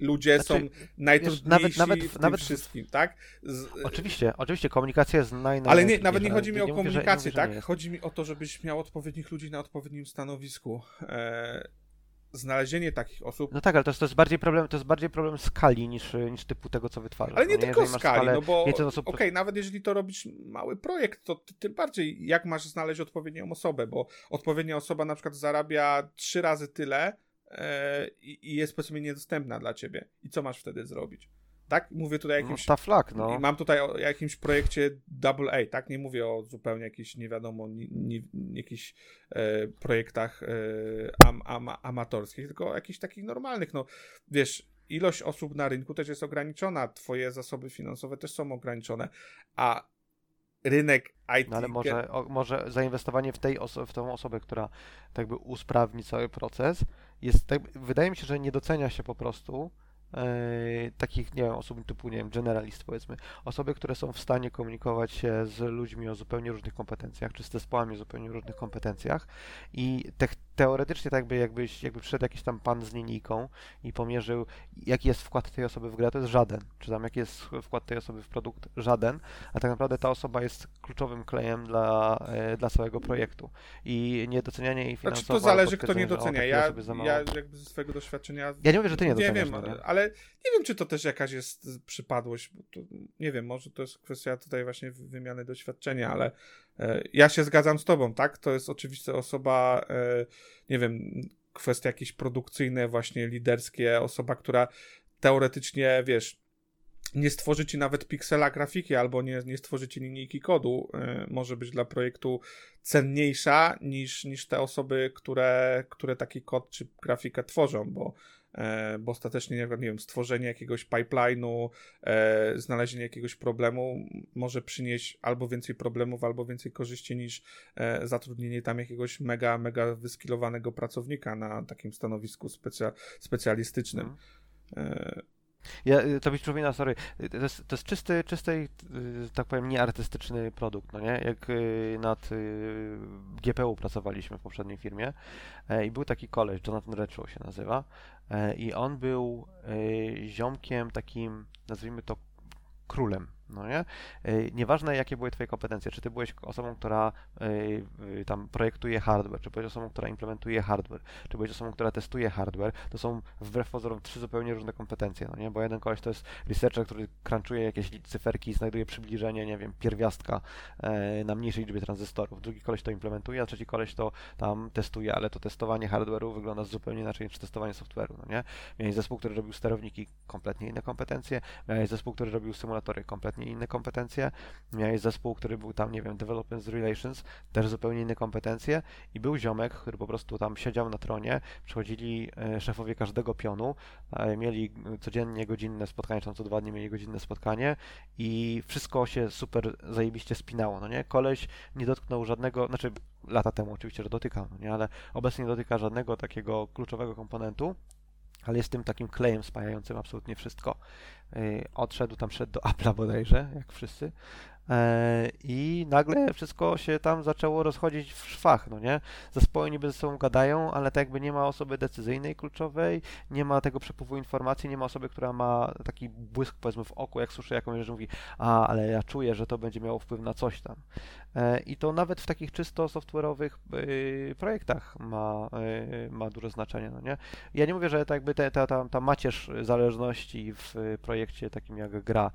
ludzie Znaczy, są najtrudniejsi nawet- nawet w- nawet wszystkim, tak? Z, Oczywiście, oczywiście, komunikacja jest naj, ale nie, nawet nie chodzi mi o mówię, nie komunikację, mówię, że nie tak? Chodzi mi o to, żebyś miał odpowiednich ludzi na odpowiednim stanowisku. E, znalezienie takich osób No tak, ale to jest, to jest bardziej problem, to jest bardziej problem skali niż, niż typu tego, co wytwarzasz. Ale nie no tylko Jeżeli masz skali, skalę no bo więcej okej, osób- nawet jeżeli to robisz mały projekt, to ty, tym bardziej jak masz znaleźć odpowiednią osobę, bo odpowiednia osoba na przykład zarabia trzy razy tyle e, i, i jest powiedzmy niedostępna dla ciebie. I co masz wtedy zrobić? Tak? Mówię tutaj o No, jakimś... tough luck, no. Mam tutaj o jakimś projekcie double A, tak? Nie mówię o zupełnie jakichś, nie wiadomo, ni, ni, jakichś e, projektach e, am, am, amatorskich, tylko o jakichś takich normalnych. No, wiesz, ilość osób na rynku też jest ograniczona, twoje zasoby finansowe też są ograniczone, a rynek IT... No ale może, o, może zainwestowanie w, tej oso- w tą osobę, która tak by usprawni cały proces, jest tak, wydaje mi się, że nie docenia się po prostu takich, nie wiem, osób typu, nie wiem, generalist powiedzmy, osoby, które są w stanie komunikować się z ludźmi o zupełnie różnych kompetencjach, czy z zespołami o zupełnie różnych kompetencjach i te, teoretycznie tak jakby, jakbyś, jakby przyszedł jakiś tam pan z linijką i pomierzył, jaki jest wkład tej osoby w grę, to jest żaden, czy tam jaki jest wkład tej osoby w produkt, żaden, a tak naprawdę ta osoba jest kluczowym klejem dla, e, dla całego projektu i niedocenianie jej finansowo. Znaczy to zależy, kto nie docenia. Ja, ja jakby ze swojego doświadczenia Ja nie mówię, że ty nie nie doceniasz, wiem, no nie? ale nie wiem, czy to też jakaś jest przypadłość. Bo to, nie wiem, może to jest kwestia tutaj właśnie wy- wymiany doświadczenia, ale ja się zgadzam z tobą, tak? To jest oczywiście osoba, e, nie wiem, kwestie jakieś produkcyjne, właśnie liderskie, osoba, która teoretycznie, wiesz, nie stworzy ci nawet piksela grafiki albo nie, nie stworzy ci linijki kodu, e, może być dla projektu cenniejsza niż, niż te osoby, które, które taki kod czy grafikę tworzą, bo, e, bo ostatecznie, nie wiem, nie wiem, stworzenie jakiegoś pipeline'u, e, znalezienie jakiegoś problemu może przynieść albo więcej problemów, albo więcej korzyści niż e, zatrudnienie tam jakiegoś mega, mega wyskilowanego pracownika na takim stanowisku specja, specjalistycznym. Mhm. Ja, y, to mi przypomina, sorry, y, to jest, to jest czysty, czysty, y, tak powiem, nieartystyczny produkt, no nie? Jak nad GPU pracowaliśmy w poprzedniej firmie e, i był taki koleś, Jonathan Redshaw się nazywa e, i on był ziomkiem takim, nazwijmy to królem, no nie? Y, Nieważne jakie były twoje kompetencje, czy ty byłeś osobą, która y, y, tam projektuje hardware, czy byłeś osobą, która implementuje hardware, czy byłeś osobą, która testuje hardware, to są wbrew pozorom trzy zupełnie różne kompetencje, no nie? Bo jeden koleś to jest researcher, który crunchuje jakieś cyferki i znajduje przybliżenie, nie wiem, pierwiastka e, na mniejszej liczbie tranzystorów. Drugi koleś to implementuje, a trzeci koleś to tam testuje, ale to testowanie hardware'u wygląda zupełnie inaczej niż testowanie software'u, no nie? Miałeś zespół, który robił sterowniki, kompletnie inne kompetencje, miałeś zespół, który robił symulatory, kompletnie inne kompetencje, miałeś zespół, który był tam, nie wiem, development relations, też zupełnie inne kompetencje i był ziomek, który po prostu tam siedział na tronie, przychodzili e, szefowie każdego pionu, e, mieli codziennie godzinne spotkanie, czy tam co dwa dni mieli godzinne spotkanie i wszystko się super zajebiście spinało, no nie? Koleś nie dotknął żadnego, znaczy lata temu oczywiście, że dotykał, no nie? Ale obecnie nie dotyka żadnego takiego kluczowego komponentu, ale jest tym takim klejem spajającym absolutnie wszystko. Yy, odszedł, tam szedł do Apple'a bodajże, jak wszyscy. E, I nagle wszystko się tam zaczęło rozchodzić w szwach, no nie? Zespoły niby ze sobą gadają, ale tak jakby nie ma osoby decyzyjnej, kluczowej, nie ma tego przepływu informacji, nie ma osoby, która ma taki błysk powiedzmy w oku, jak słyszy jakąś rzecz, mówi, a, ale ja czuję, że to będzie miało wpływ na coś tam. E, I to nawet w takich czysto software'owych y, projektach ma, y, ma duże znaczenie, no nie? Ja nie mówię, że tak jakby ta, ta, ta macierz zależności w projekcie takim jak gra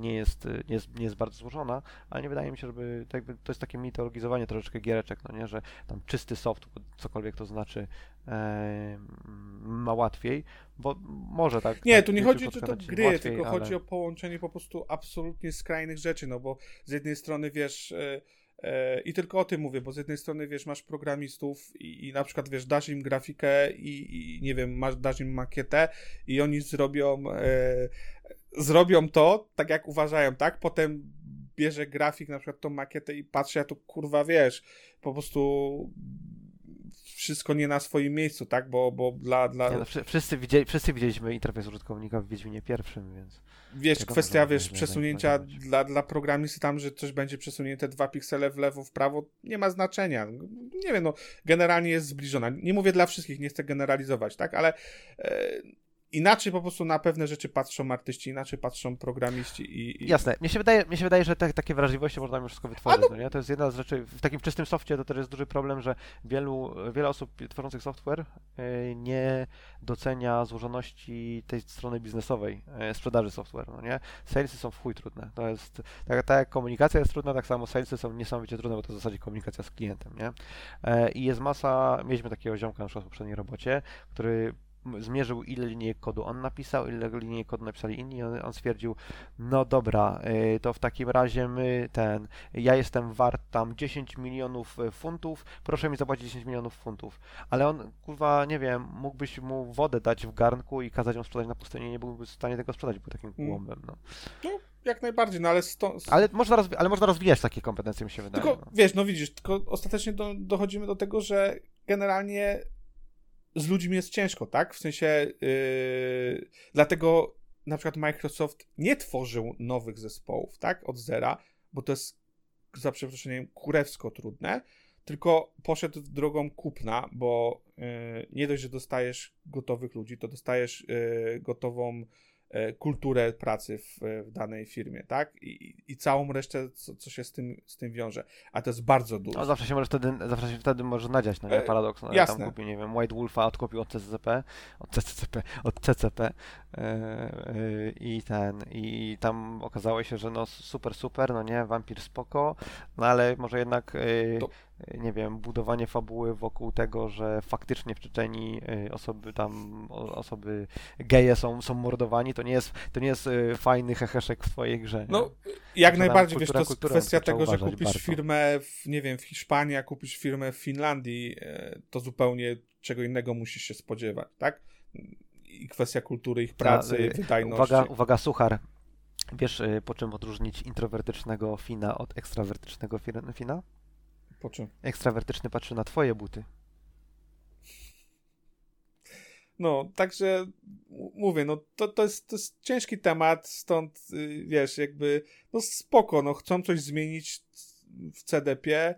nie jest, nie jest, nie jest bardzo złożona, ale nie wydaje mi się, żeby tak jakby to jest takie mitologizowanie troszeczkę giereczek, no nie, że tam czysty soft, cokolwiek to znaczy, ma łatwiej, bo może tak. Nie, tak, tu nie chodzi, czy to gry, łatwiej, tylko ale... chodzi o połączenie po prostu absolutnie skrajnych rzeczy, no bo z jednej strony wiesz. E, e, I tylko o tym mówię, bo z jednej strony wiesz, masz programistów i, i na przykład wiesz, dasz im grafikę i, i nie wiem, masz, dasz im makietę i oni zrobią e, zrobią to tak jak uważają, tak? Potem bierze grafik, na przykład tą makietę i patrzy, a tu kurwa wiesz, po prostu wszystko nie na swoim miejscu, tak? Bo, bo dla... dla... Nie, no, wszyscy, widzieli, wszyscy widzieliśmy interfejs użytkownika w Wiedźminie pierwszym, więc... Wiesz, kwestia, wiesz, przesunięcia dla, dla programisty tam, że coś będzie przesunięte dwa piksele w lewo, w prawo, nie ma znaczenia. Nie wiem, no, generalnie jest zbliżona. Nie mówię dla wszystkich, nie chcę generalizować, tak? Ale... E, inaczej po prostu na pewne rzeczy patrzą artyści, inaczej patrzą programiści i... i... Jasne. Mnie się wydaje, mnie się wydaje że te, takie wrażliwości można już wszystko wytworzyć, no... no... nie? To jest jedna z rzeczy, w takim czystym softie to też jest duży problem, że wielu, wiele osób tworzących software yy, nie docenia złożoności tej strony biznesowej yy, sprzedaży software, no nie? Salesy są w chuj trudne. To jest, tak, tak jak komunikacja jest trudna, tak samo salesy są niesamowicie trudne, bo to w zasadzie komunikacja z klientem, nie? Yy, I jest masa, mieliśmy takiego ziomka na przykład w poprzedniej robocie, który zmierzył, ile linijek kodu on napisał, ile linijek kodu napisali inni, on, on stwierdził, no dobra, y, to w takim razie my ten, ja jestem wart tam 10 milionów y, funtów, proszę mi zapłacić 10 milionów funtów. Ale on, kurwa, nie wiem, mógłbyś mu wodę dać w garnku i kazać ją sprzedać na pustyni, nie byłby w stanie tego sprzedać, był takim mm. głąbem, no. no. jak najbardziej, no ale stąd... Ale można, rozwi- ale można rozwijać takie kompetencje, mi się wydaje. Tylko, no. wiesz, no widzisz, tylko ostatecznie do, dochodzimy do tego, że generalnie z ludźmi jest ciężko, tak? W sensie yy, dlatego na przykład Microsoft nie tworzył nowych zespołów, tak? Od zera, bo to jest za przeproszeniem kurewsko trudne, tylko poszedł drogą kupna, bo yy, nie dość, że dostajesz gotowych ludzi, to dostajesz yy, gotową kulturę pracy w, w, danej firmie, tak? I, i całą resztę, co, co, się z tym, z tym wiąże. A to jest bardzo dużo. No, zawsze się możesz wtedy, zawsze się wtedy możesz nadziać, no nie? E, Paradoks. No, jasne. Tam kupił, nie wiem, White Wolfa odkupił od CCP, od CCP, od CCP yy, i ten, i tam okazało się, że no super, super, no nie, Vampir spoko, no ale może jednak yy, to nie wiem, budowanie fabuły wokół tego, że faktycznie w Czeczeni y, osoby tam, osoby geje są, są mordowani, to nie jest, to nie jest y, fajny heheszek w twojej grze. No, jak najbardziej, wiesz, to jest kwestia tego, że kupisz bardzo. firmę w, nie wiem, w Hiszpanii, a kupisz firmę w Finlandii, e, to zupełnie czego innego musisz się spodziewać, tak? I kwestia kultury ich pracy, Ta, y, wydajności. Uwaga, uwaga, suchar. Wiesz, po czym odróżnić introwertycznego Fina od ekstrawertycznego Fina? Po czym? Ekstrawertyczny patrzy na twoje buty. No, także mówię, no to, to, jest, to jest ciężki temat, stąd y, wiesz, jakby, no spoko, no chcą coś zmienić w CDP,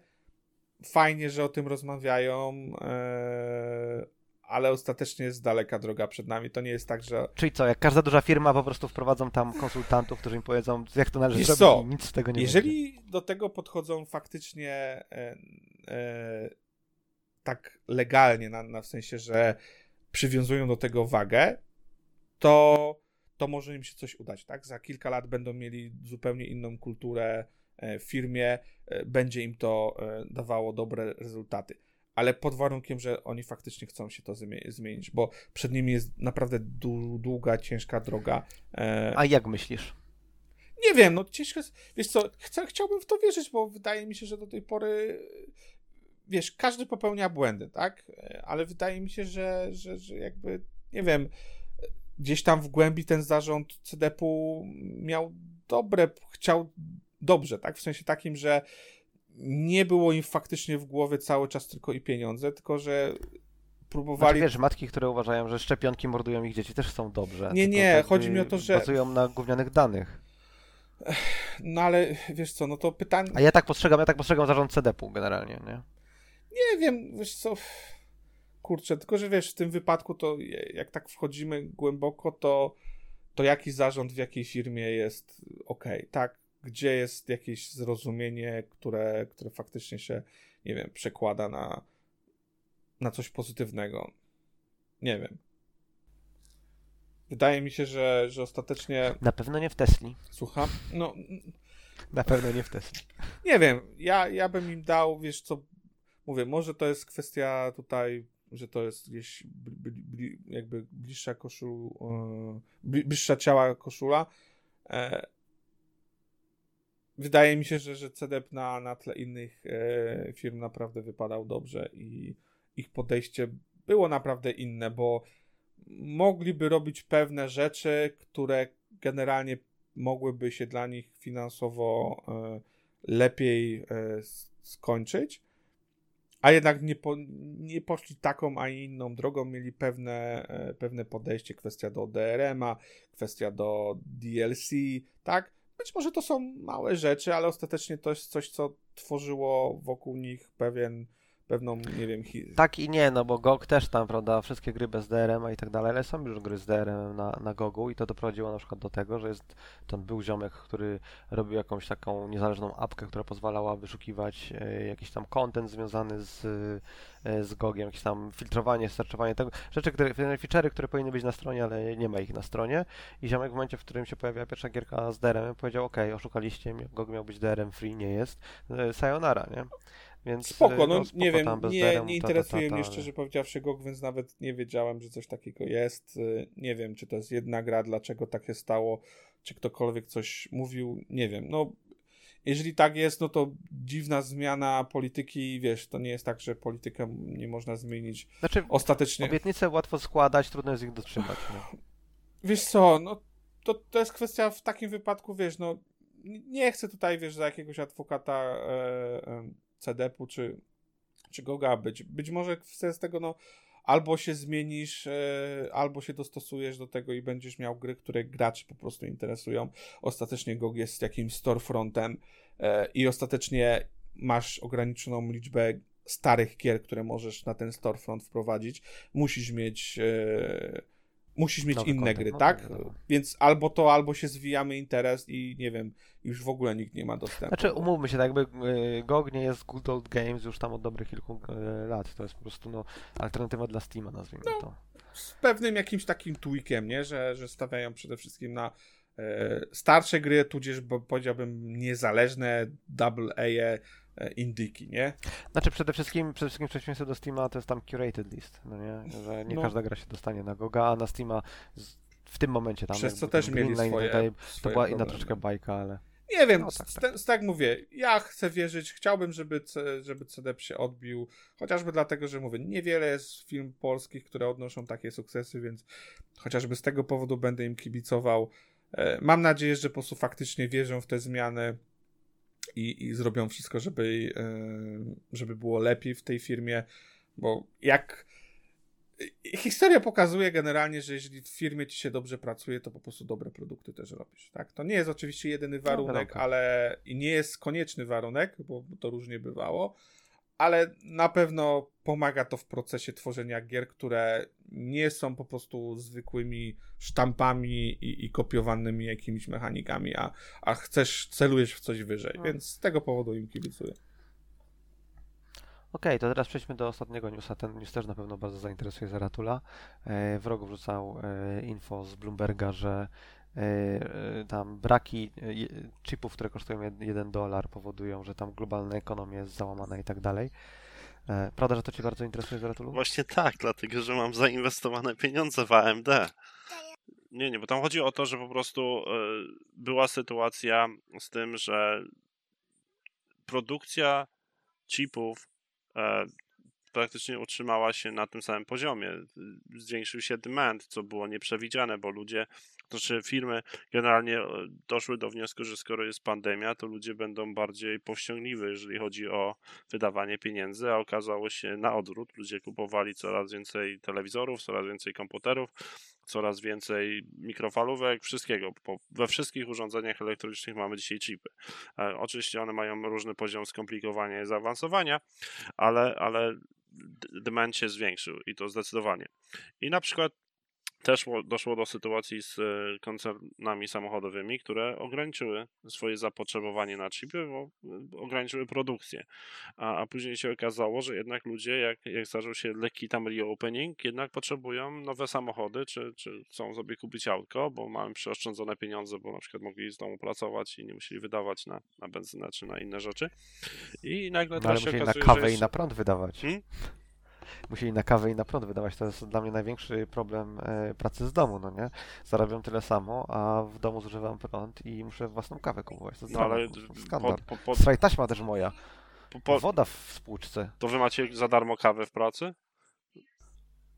fajnie, że o tym rozmawiają, e, ale ostatecznie jest daleka droga przed nami. To nie jest tak, że. Czyli co, jak każda duża firma po prostu wprowadzą tam konsultantów, którzy im powiedzą, jak to należy Wiesz zrobić, co? nic z tego nie Jeżeli będzie. do tego podchodzą faktycznie e, e, tak legalnie, na, na w sensie, że przywiązują do tego wagę, to, to może im się coś udać, tak? Za kilka lat będą mieli zupełnie inną kulturę e, w firmie, e, będzie im to e, dawało dobre rezultaty ale pod warunkiem, że oni faktycznie chcą się to zmienić, bo przed nimi jest naprawdę długa, ciężka droga. E, A jak myślisz? Nie wiem, no ciężko jest, wiesz co, chcę, chciałbym w to wierzyć, bo wydaje mi się, że do tej pory wiesz, każdy popełnia błędy, tak? E, ale wydaje mi się, że, że, że jakby, nie wiem, gdzieś tam w głębi ten zarząd CDP-u miał dobre, chciał dobrze, tak? W sensie takim, że nie było im faktycznie w głowie cały czas tylko i pieniądze, tylko że próbowali... Znaczy, wiesz, matki, które uważają, że szczepionki mordują ich dzieci też są dobrze. Nie, nie, chodzi mi o to, że... Bazują na gównianych danych. No ale wiesz co, no to pytanie. A ja tak postrzegam, ja tak postrzegam zarząd CDP-u generalnie, nie? Nie wiem, wiesz co. Kurczę, tylko że wiesz, w tym wypadku to jak tak wchodzimy głęboko, to, to jaki zarząd w jakiej firmie jest ok, tak? Gdzie jest jakieś zrozumienie, które, które faktycznie się, nie wiem, przekłada na, na coś pozytywnego. Nie wiem. Wydaje mi się, że, że ostatecznie. Na pewno nie w Tesli. Słucham? No. Na pewno nie w Tesli. Nie wiem, ja, ja bym im dał, wiesz co, mówię, może to jest kwestia tutaj, że to jest gdzieś bli, bli, jakby bliższa koszul, yy, bliższa ciała koszula. Wydaje mi się, że, że CDEP na, na tle innych e, firm naprawdę wypadał dobrze i ich podejście było naprawdę inne, bo mogliby robić pewne rzeczy, które generalnie mogłyby się dla nich finansowo e, lepiej e, skończyć, a jednak nie, po, nie poszli taką, a inną drogą, mieli pewne, e, pewne podejście, kwestia do DRM-a, kwestia do DLC, tak? Być może to są małe rzeczy, ale ostatecznie to jest coś, co tworzyło wokół nich pewien, pewną, nie wiem... Hi... Tak i nie, no bo GOG też tam, prawda, wszystkie gry bez DRM i tak dalej, ale są już gry z DRM na, na GOGu i to doprowadziło na przykład do tego, że jest, ten był ziomek, który robił jakąś taką niezależną apkę, która pozwalała wyszukiwać e, jakiś tam content związany z, e, z GOGiem, jakieś tam filtrowanie, searchowanie tego, rzeczy, które, feature'y, które powinny być na stronie, ale nie ma ich na stronie i ziomek w momencie, w którym się pojawiła pierwsza gierka z DRM powiedział, ok, oszukaliście GOG miał być DRM free, nie jest, e, sayonara, nie? Więc, spoko, no, no spoko nie wiem, nie, nie interesuje ta, ta, ta, mnie szczerze powiedziawszy GOG, więc nawet nie wiedziałem, że coś takiego jest. Y, nie wiem, czy to jest jedna gra, dlaczego tak się stało, czy ktokolwiek coś mówił, nie wiem. No, jeżeli tak jest, no to dziwna zmiana polityki, wiesz, to nie jest tak, że politykę nie można zmienić znaczy, ostatecznie. Obietnice łatwo składać, trudno jest ich dotrzymać. No. Wiesz co, no to, to jest kwestia w takim wypadku, wiesz, no nie chcę tutaj, wiesz, za jakiegoś adwokata e, e, CDP-u czy, czy Goga być. Być może z tego, no, albo się zmienisz, e, albo się dostosujesz do tego i będziesz miał gry, które graczy po prostu interesują. Ostatecznie GOG jest jakimś storefrontem e, i ostatecznie masz ograniczoną liczbę starych gier, które możesz na ten storefront wprowadzić. Musisz mieć e, musisz mieć Nowy inne gry, no, tak? No, no. Więc albo to, albo się zwijamy interes i nie wiem, już w ogóle nikt nie ma dostępu. Znaczy, umówmy się, tak jakby y, GOG nie jest Good Old Games już tam od dobrych kilku y, lat. To jest po prostu no, alternatywa dla Steama, nazwijmy no, to. Z pewnym jakimś takim tweakiem, nie? Że, że stawiają przede wszystkim na e, starsze gry, tudzież bo powiedziałbym niezależne, double A, indyki, nie? Znaczy przede wszystkim, przede wszystkim przeciwieństwo do Steama to jest tam curated list, no nie? Że nie no. każda gra się dostanie na Goga, a na Steama w tym momencie tam... Przez co też mieli swoje, tutaj, swoje To była inna troszeczkę bajka, ale... Nie wiem, no, tak, tak. tak, mówię, ja chcę wierzyć, chciałbym, żeby, żeby CDP się odbił, chociażby dlatego, że mówię, niewiele jest film polskich, które odnoszą takie sukcesy, więc chociażby z tego powodu będę im kibicował. E, mam nadzieję, że po prostu faktycznie wierzą w te zmiany i, i zrobią wszystko, żeby, e, żeby było lepiej w tej firmie, bo jak historia pokazuje generalnie, że jeżeli w firmie ci się dobrze pracuje, to po prostu dobre produkty też robisz, tak? To nie jest oczywiście jedyny warunek, ale i nie jest konieczny warunek, bo to różnie bywało, ale na pewno pomaga to w procesie tworzenia gier, które nie są po prostu zwykłymi sztampami i, i kopiowanymi jakimiś mechanikami, a, a chcesz, celujesz w coś wyżej, no. więc z tego powodu im kibicuję. Okej, okay, to teraz przejdźmy do ostatniego newsa. Ten news też na pewno bardzo zainteresuje Zaratula. E, wrog wrzucał e, info z Bloomberga, że tam braki e, chipów, które kosztują 1 dolar powodują, że tam globalna ekonomia jest załamana i tak dalej. Prawda, że to Cię bardzo interesuje, Gratulu? Właśnie tak, dlatego że mam zainwestowane pieniądze w AMD. Nie, nie, bo tam chodzi o to, że po prostu była sytuacja z tym, że produkcja chipów praktycznie utrzymała się na tym samym poziomie. Zwiększył się demand, co było nieprzewidziane, bo ludzie znaczy firmy generalnie e, doszły do wniosku, że skoro jest pandemia, to ludzie będą bardziej powściągliwi, jeżeli chodzi o wydawanie pieniędzy, a okazało się na odwrót. Ludzie kupowali coraz więcej telewizorów, coraz więcej komputerów, coraz więcej mikrofalówek, wszystkiego. We wszystkich urządzeniach elektronicznych mamy dzisiaj chipy. E, oczywiście one mają różny poziom skomplikowania i zaawansowania, ale, ale demand się zwiększył i to zdecydowanie. I na przykład też doszło do sytuacji z e, koncernami samochodowymi, które ograniczyły swoje zapotrzebowanie na chipy, bo e, ograniczyły produkcję. A, a później się okazało, że jednak ludzie, jak, jak zdarzył się lekki tam reopening, jednak potrzebują nowe samochody, czy, czy chcą sobie kupić autko, bo mają przeoszczędzone pieniądze, bo na przykład mogli z domu pracować i nie musieli wydawać na, na benzynę czy na inne rzeczy. I nagle no, ale się okazuje, na kawę jest... i na prąd wydawać. Hmm? Musieli na kawę i na prąd wydawać. To jest dla mnie największy problem e, pracy z domu, no nie? Zarabiam tyle samo, a w domu zużywam prąd i muszę własną kawę kupować. To jest no, ale skandal. po, po, Słuchaj, taśma też moja. Po, Woda w spłuczce. To wy macie za darmo kawę w pracy?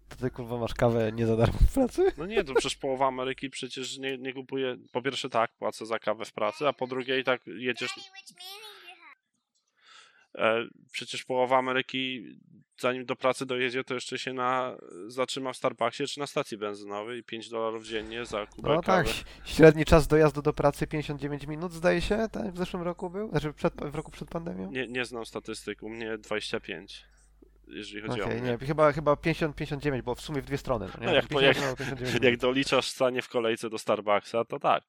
To ty kurwa masz kawę nie za darmo w pracy? No nie, to przecież połowa Ameryki przecież nie, nie kupuje. Po pierwsze tak, płacę za kawę w pracy, a po drugie i tak jedziesz. E, przecież połowa Ameryki, zanim do pracy dojedzie, to jeszcze się na, zatrzyma w Starbucksie czy na stacji benzynowej 5 dolarów dziennie za kubek No tak, kawy. średni czas dojazdu do pracy 59 minut zdaje się, tak w zeszłym roku był? Znaczy przed, w roku przed pandemią? Nie, nie znam statystyk, u mnie 25 jeżeli chodzi okay, o mnie. Nie, chyba, chyba 50-59, bo w sumie w dwie strony. No? No jak, 50, jak, jak doliczasz stanie w kolejce do Starbucksa, to tak.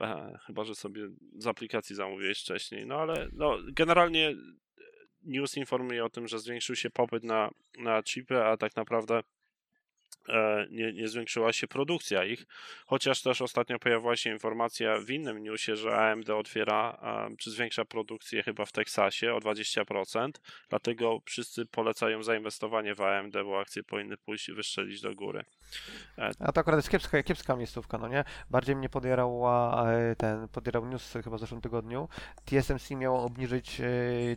E, chyba, że sobie z aplikacji zamówiłeś wcześniej. No ale no, generalnie news informuje o tym, że zwiększył się popyt na, na chipy, a tak naprawdę E, nie, nie zwiększyła się produkcja ich, chociaż też ostatnio pojawiła się informacja w innym newsie, że AMD otwiera, czy zwiększa produkcję chyba w Teksasie o 20%, dlatego wszyscy polecają zainwestowanie w AMD, bo akcje powinny pójść wystrzelić do góry. E, a to akurat jest kiepska, kiepska miejscówka, no nie? Bardziej mnie podierała e, ten, podierał news chyba w zeszłym tygodniu. TSMC miało obniżyć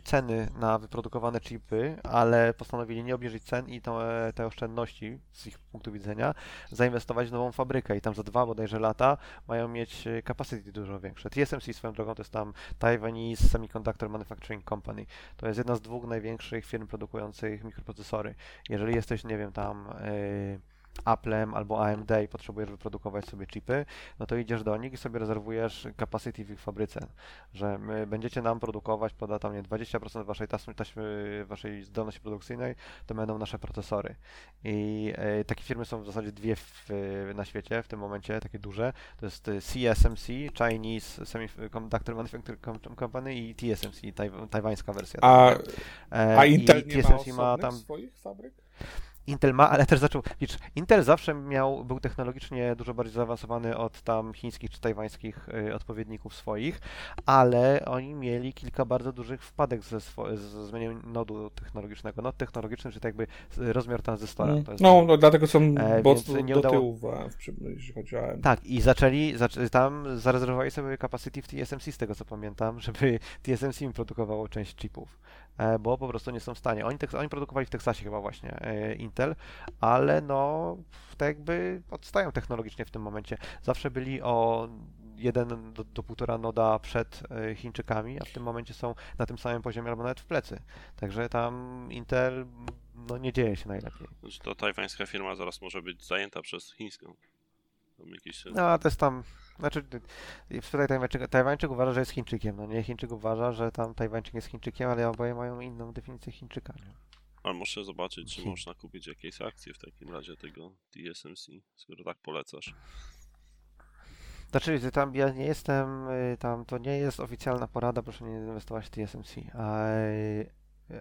ceny na wyprodukowane chipy, ale postanowili nie obniżyć cen i te, te oszczędności z ich punktu widzenia, zainwestować w nową fabrykę i tam za dwa bodajże lata mają mieć e, capacity dużo większe. TSMC swoją drogą to jest tam Taiwanese Semiconductor Manufacturing Company. To jest jedna z dwóch największych firm produkujących mikroprocesory. Jeżeli jesteś, nie wiem, tam... Yy, Applem albo AMD i potrzebujesz wyprodukować sobie chipy, no to idziesz do nich i sobie rezerwujesz capacity w ich fabryce, że my będziecie nam produkować, poda tam nie 20% waszej taśmy, taśmy, waszej zdolności produkcyjnej, to będą nasze procesory. I e, takie firmy są w zasadzie dwie w, na świecie w tym momencie, takie duże. To jest CSMC, Chinese Semiconductor Manufacturing Company i TSMC, taj, tajwańska wersja. A, e, a Intel nie TSMC ma, ma tam swoich fabryk? Intel ma, ale też zaczął, Intel zawsze miał, był technologicznie dużo bardziej zaawansowany od tam chińskich czy tajwańskich y, odpowiedników swoich, ale oni mieli kilka bardzo dużych wpadek ze, swo- ze zmianiem nodu technologicznego. Nod technologiczny, czyli tak jakby rozmiar tranzystora. Mm. no, no, dlatego są e, mocno do udało... tyłu, w, w, jeśli chodzi o AM. Tak, i zaczęli, zaczę, tam zarezerwowali sobie capacity w TSMC, z tego co pamiętam, żeby TSMC im produkowało część chipów. E, bo po prostu nie są w stanie. Oni, oni produkowali w Teksasie chyba właśnie e, Intel, ale no tak jakby odstają technologicznie w tym momencie. Zawsze byli o jeden do, do półtora noda przed e, Chińczykami, a w tym momencie są na tym samym poziomie albo nawet w plecy. Także tam Intel no nie dzieje się najlepiej. Znaczy to tajwańska firma zaraz może być zajęta przez chińską. No, a to jest tam. Znaczy, spytaj Tajwańczyk, Tajwańczyk uważa, że jest Chińczykiem. No nie, Chińczyk uważa, że tam Tajwańczyk jest Chińczykiem, ale oboje mają inną definicję Chińczyka. Nie? Ale muszę zobaczyć, czy można kupić jakieś akcje w takim razie tego TSMC, skoro tak polecasz. Znaczy, tam ja nie jestem, y, tam to nie jest oficjalna porada, proszę nie inwestować w TSMC.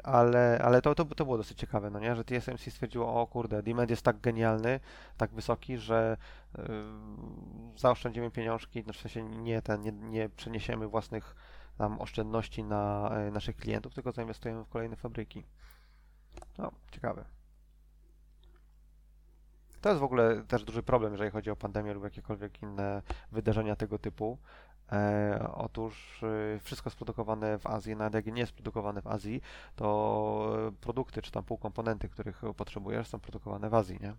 Ale, ale to, to, to było dosyć ciekawe, no nie? że TSMC stwierdziło, o kurde, demand jest tak genialny, tak wysoki, że yy, zaoszczędzimy pieniążki, no w sensie nie, ten, nie, nie przeniesiemy własnych tam oszczędności na y, naszych klientów, tylko zainwestujemy w kolejne fabryki. No, ciekawe. To jest w ogóle też duży problem, jeżeli chodzi o pandemię lub jakiekolwiek inne wydarzenia tego typu, E, otóż e, wszystko sprodukowane w Azji, nawet jak nie jest produkowane w Azji, to produkty czy tam półkomponenty, których potrzebujesz, są produkowane w Azji, nie?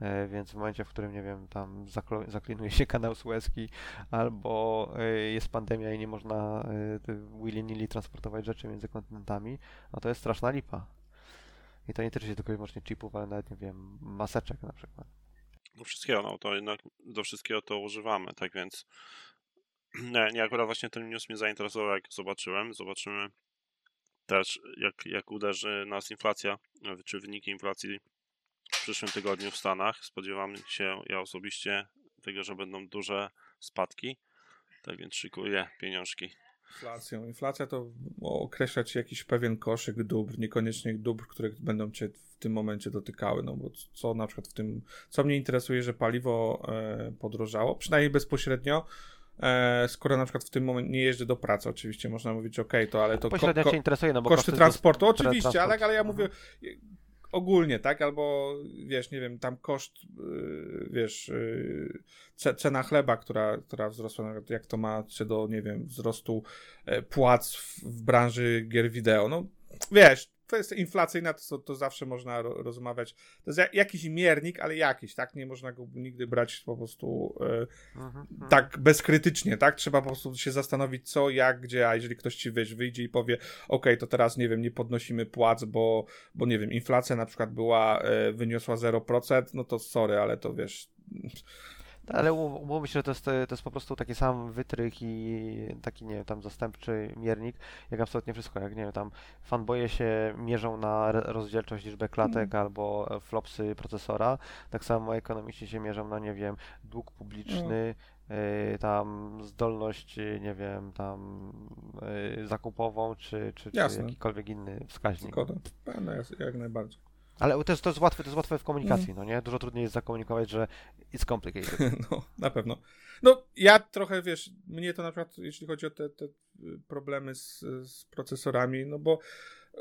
E, więc w momencie, w którym, nie wiem, tam zaklinuje się kanał Suezki albo jest pandemia i nie można willy-nilly transportować rzeczy między kontynentami, no to jest straszna lipa. I to nie tyczy się tylko i wyłącznie chipów, ale nawet, nie wiem, maseczek na przykład. do wszystkiego, no to jednak do wszystkiego to używamy, tak więc nie, nie akurat właśnie ten news mnie zainteresował, jak zobaczyłem. Zobaczymy też, jak, jak uderzy nas inflacja, czy wyniki inflacji w przyszłym tygodniu w Stanach. Spodziewam się ja osobiście tego, że będą duże spadki. Tak więc szykuję pieniążki. Inflacją. Inflacja to określa ci jakiś pewien koszyk dóbr, niekoniecznie dóbr, które będą cię w tym momencie dotykały. No bo co na przykład w tym, co mnie interesuje, że paliwo e, podrożało, przynajmniej bezpośrednio. E, skoro na przykład w tym momencie nie jeżdżę do pracy, oczywiście można mówić, ok, to ale to. Pośrednio ko- cię interesuje, no bo koszty, koszty transportu, oczywiście, transport. ale, ale ja mówię, mhm ogólnie, tak? Albo wiesz, nie wiem, tam koszt, yy, wiesz, yy, cena chleba, która, która wzrosła, jak to ma się do, nie wiem, wzrostu yy, płac w, w branży gier wideo. No wiesz, kwestia inflacyjna to, to zawsze można ro, rozmawiać. To jest jakiś miernik, ale jakiś, tak? Nie można go nigdy brać po prostu e, mhm, mhm. tak bezkrytycznie, tak? Trzeba po prostu się zastanowić co, jak, gdzie, a jeżeli ktoś ci wiesz, wyjdzie i powie, ok, to teraz, nie wiem, nie podnosimy płac, bo, bo nie wiem, inflacja na przykład była, e, wyniosła 0%, no to sorry, ale to wiesz ale umówmy się, że to jest, to jest po prostu taki sam wytrych i taki, nie wiem, tam zastępczy miernik, jak absolutnie wszystko. Jak, nie wiem, tam fanboje się mierzą na rozdzielczość liczby klatek mm. albo flopsy procesora, tak samo ekonomiści się mierzą na, nie wiem, dług publiczny, mm. tam zdolność, nie wiem, tam y, zakupową, czy, czy, czy jakikolwiek inny wskaźnik. Zgoda. No, jak najbardziej. Ale to jest, to jest łatwe, to jest łatwe w komunikacji, mm. no nie? Dużo trudniej jest zakomunikować, że it's complicated. No, na pewno. No, ja trochę, wiesz, mnie to na przykład, jeśli chodzi o te, te problemy z, z procesorami, no bo e,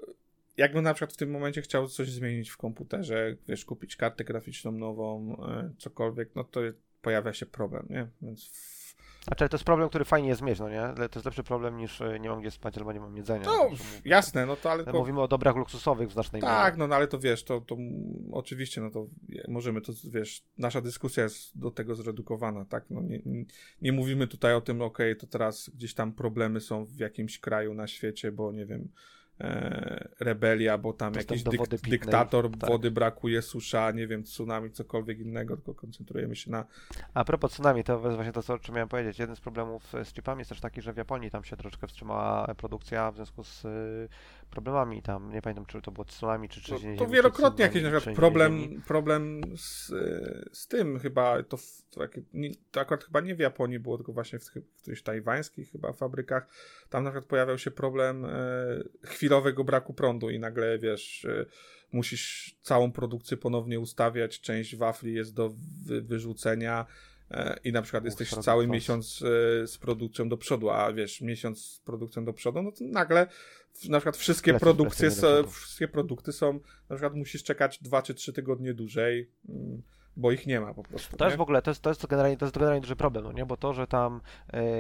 jakbym na przykład w tym momencie chciał coś zmienić w komputerze, wiesz, kupić kartę graficzną nową, e, cokolwiek, no to pojawia się problem, nie? Więc znaczy, to jest problem, który fajnie jest mieć, no nie? To jest lepszy problem niż e, nie mam gdzie spać albo nie mam jedzenia. No, jasne, no to ale... To... Mówimy o dobrach luksusowych w znacznej tak, mierze. Tak, no, no ale to wiesz, to, to oczywiście, no to możemy, to wiesz, nasza dyskusja jest do tego zredukowana, tak? No nie, nie, nie mówimy tutaj o tym, okej, okay, to teraz gdzieś tam problemy są w jakimś kraju na świecie, bo nie wiem, e, rebelia, bo tam jakiś dyk, dyktator, tak. wody brakuje, susza, nie wiem, tsunami, cokolwiek innego, tylko koncentrujemy się na... A propos tsunami, to właśnie to, o czym miałem powiedzieć. Jeden z problemów z chipami jest też taki, że w Japonii tam się troszeczkę wstrzymała produkcja w związku z problemami tam, nie pamiętam, czy to było tsunami, czy trzęsienie no, To wielokrotnie jakiś na przykład problem, problem z, z tym chyba, to, to, to, akurat chyba nie w Japonii było, tylko właśnie w, w którychś tajwańskich chyba fabrykach, tam na przykład pojawiał się problem e, chwilowego braku prądu i nagle, wiesz, e, musisz całą produkcję ponownie ustawiać, część wafli jest do wy, wyrzucenia, e, i na przykład jesteś cały miesiąc e, z produkcją do przodu, a wiesz, miesiąc z produkcją do przodu, no to nagle na przykład wszystkie produkcje, są, wszystkie produkty są, na przykład musisz czekać dwa czy trzy tygodnie dłużej. Bo ich nie ma po prostu. To jest w ogóle, to jest, to jest, generalnie, to jest generalnie duży problem, no nie? bo to, że tam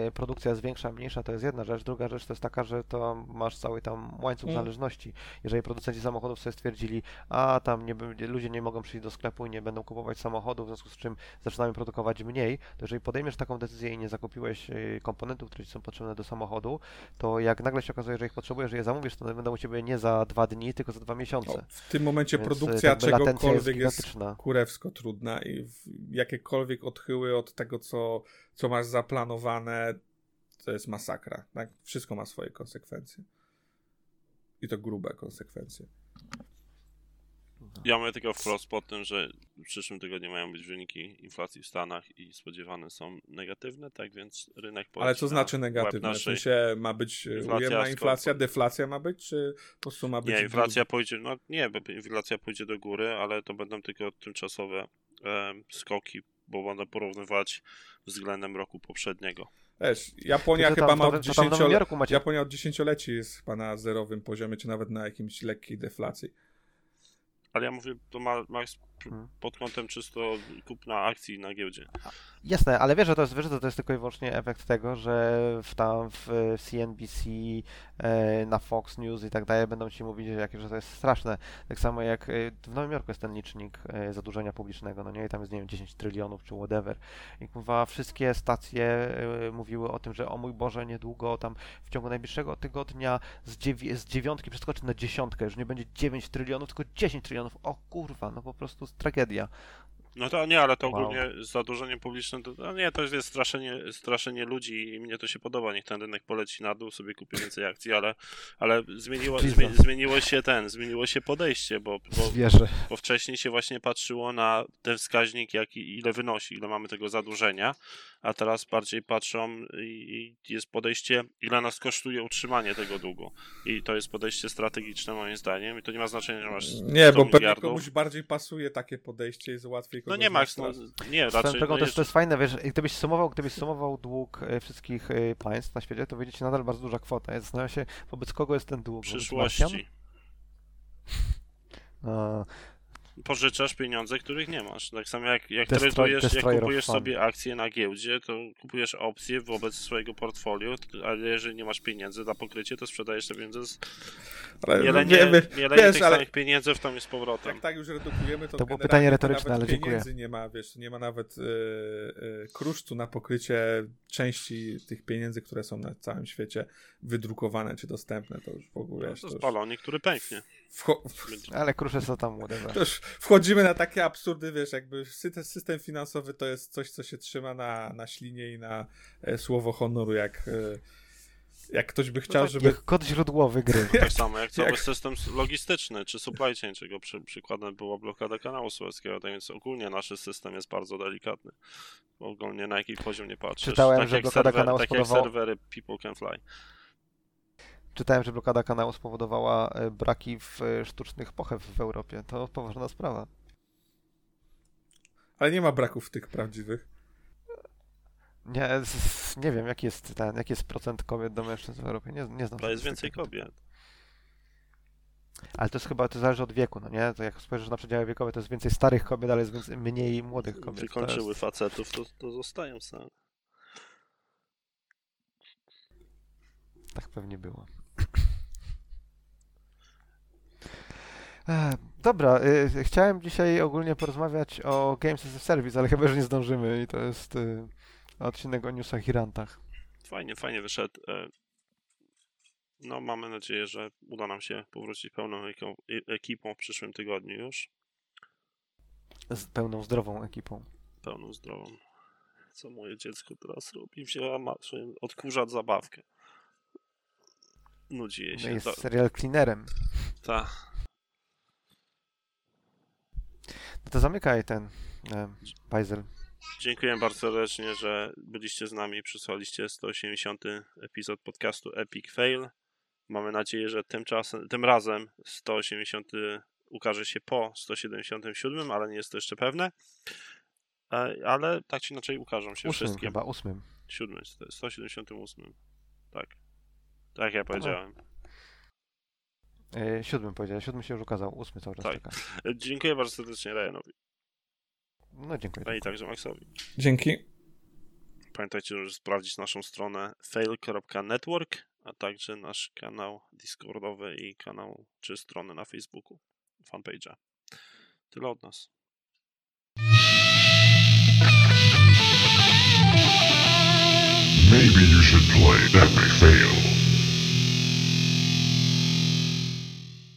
y, produkcja jest większa, mniejsza, to jest jedna rzecz. Druga rzecz to jest taka, że to masz cały tam łańcuch mm. zależności. Jeżeli producenci samochodów sobie stwierdzili, a tam nie, ludzie nie mogą przyjść do sklepu i nie będą kupować samochodów, w związku z czym zaczynamy produkować mniej, to jeżeli podejmiesz taką decyzję i nie zakupiłeś y, komponentów, które ci są potrzebne do samochodu, to jak nagle się okazuje, że ich potrzebujesz, że je zamówisz, to będą u ciebie nie za dwa dni, tylko za dwa miesiące. No, w tym momencie Więc produkcja czegokolwiek jest, jest kurewsko trudna trudna i jakiekolwiek odchyły od tego, co, co masz zaplanowane, to jest masakra. Tak? Wszystko ma swoje konsekwencje. I to grube konsekwencje. Ja mówię tylko wprost po tym, że w przyszłym tygodniu mają być wyniki inflacji w Stanach i spodziewane są negatywne, tak więc rynek Ale co znaczy negatywne? W sensie ma być inflacja, ujemna inflacja, deflacja ma być, czy po prostu ma być... Nie, inflacja pójdzie, no nie, inflacja pójdzie do góry, ale to będą tylko tymczasowe e, skoki, bo będę porównywać względem roku poprzedniego. Wiesz, Japonia chyba tam, ma od 10 Japonia od dziesięcioleci jest chyba na zerowym poziomie, czy nawet na jakimś lekkiej deflacji. Ale ja mówię, to ma, ma. Pod kątem czysto kupna akcji na giełdzie. Jasne, ale wiesz, że to jest, wiesz, że to jest tylko i wyłącznie efekt tego, że w tam w CNBC, e, na Fox News i tak dalej będą ci mówić, że, że to jest straszne. Tak samo jak e, w Nowym Jorku jest ten licznik e, zadłużenia publicznego, no nie, i tam jest, nie wiem, 10 trylionów czy whatever. I kurwa, wszystkie stacje mówiły o tym, że o mój Boże, niedługo tam w ciągu najbliższego tygodnia z, dziewi- z dziewiątki przeskoczy na dziesiątkę, już nie będzie 9 trylionów, tylko 10 trylionów. O kurwa, no po prostu tragedia. No to nie, ale to Wow. ogólnie zadłużenie publiczne, to no nie, to jest straszenie, straszenie ludzi i mnie to się podoba, niech ten rynek poleci na dół, sobie kupię więcej akcji, ale, ale zmieniło, zmie, zmieniło się ten, zmieniło się podejście, bo, bo, bo wcześniej się właśnie patrzyło na ten wskaźnik, jak, ile wynosi, ile mamy tego zadłużenia, a teraz bardziej patrzą i, i jest podejście, ile nas kosztuje utrzymanie tego długu. I to jest podejście strategiczne moim zdaniem i to nie ma znaczenia, że masz 100 Nie, bo pewnie miliardów. komuś bardziej pasuje takie podejście, jest łatwiej No kogoś nie Max, no, nie, raczej... drogą no też jest- to jest fajne, wiesz, gdybyś sumował, gdybyś sumował dług e, wszystkich e, państw na świecie, to wyjdzie ci nadal bardzo duża kwota. Ja zastanawiam się, wobec kogo jest ten dług? Przyszłości. A, Pożyczasz pieniądze, których nie masz. Tak samo jak, jak Destroy- tradujesz, jak kupujesz sobie akcje na giełdzie, to kupujesz opcje wobec swojego portfolio, ale jeżeli nie masz pieniędzy na pokrycie, to sprzedajesz te pieniądze z Ale mielenie, wiemy, mielenie wiesz, tych ale- samych pieniędzy w tam jest powrotem. Jak tak już redukujemy, to, To było pytanie to retoryczne, nawet ale dziękuję. pieniędzy nie ma, wiesz, nie ma nawet e, e, kruszcu na pokrycie części tych pieniędzy, które są na całym świecie wydrukowane czy dostępne, to już w ogóle, wiesz, To to jest już, balonik, który pęknie. Wcho- ale krusze co tam, już wchodzimy na takie absurdy, wiesz, jakby sy- system finansowy to jest coś, co się trzyma na, na ślinie i na e, słowo honoru, jak, e, jak ktoś by chciał, tak, żeby... Jak kod źródłowy gry. Tak samo jak cały Jak- system logistyczny, czy supply chain, czego przy, przykładem była blokada kanału sueckiego, tak więc ogólnie nasz system jest bardzo delikatny. Ogólnie na jaki poziom nie patrzysz. Czytałem, tak że jak blokada serwer- kanału Tak jak serwery People Can Fly. Czytałem, że blokada kanału spowodowała e, braki w e, sztucznych pochew w Europie. To poważna sprawa. Ale nie ma braków tych prawdziwych. Nie, nie wiem, jaki jest ten, jaki jest procent kobiet do mężczyzn w Europie. Nie, nie znam To jest więcej kobiet. Ale to jest chyba, to zależy od wieku, no nie? To jak spojrzysz na przedziały wiekowe, to jest więcej starych kobiet, ale jest więcej, mniej młodych kobiet. To Wykończyły jest, facetów, to, to zostają same. tak pewnie było. E, Dobra, y, chciałem dzisiaj ogólnie porozmawiać o Games as a Service, ale chyba już nie zdążymy i to jest y, odcinek o newsach i rantach. Fajnie, fajnie wyszedł. E, No, mamy nadzieję, że uda nam się powrócić pełną e- ekipą w przyszłym tygodniu już. Z pełną, zdrową ekipą. Pełną, zdrową. Co moje dziecko teraz robi? Wzięła maszyn, odkurza zabawkę. Nudzi jej No się. jest serial cleanerem. ta. No to zamykaj ten e. Dziękuję bardzo serdecznie, że byliście z nami, przysłaliście 180 epizod podcastu Epic Fail. Mamy nadzieję, że tymczasem, tym razem 180 ukaże się po 177, ale nie jest to jeszcze pewne. E, Ale tak czy inaczej ukażą się Ósmym wszystkie. chyba, ósmym. Siódmy, sto- 178. Tak. Tak jak powiedziałem. E, siódmym powiedziałem, siódmy się już ukazał, ósmy cały czas Tak. czeka. E, Dziękuję bardzo serdecznie Ryanowi. No dziękuję. No i także Maxowi. Dzięki. Pamiętajcie, żeby sprawdzić naszą stronę fail.network, a także nasz kanał Discordowy i kanał czy stronę na Facebooku, fanpage'a. Tyle od nas. Maybe you should play Epic Fail.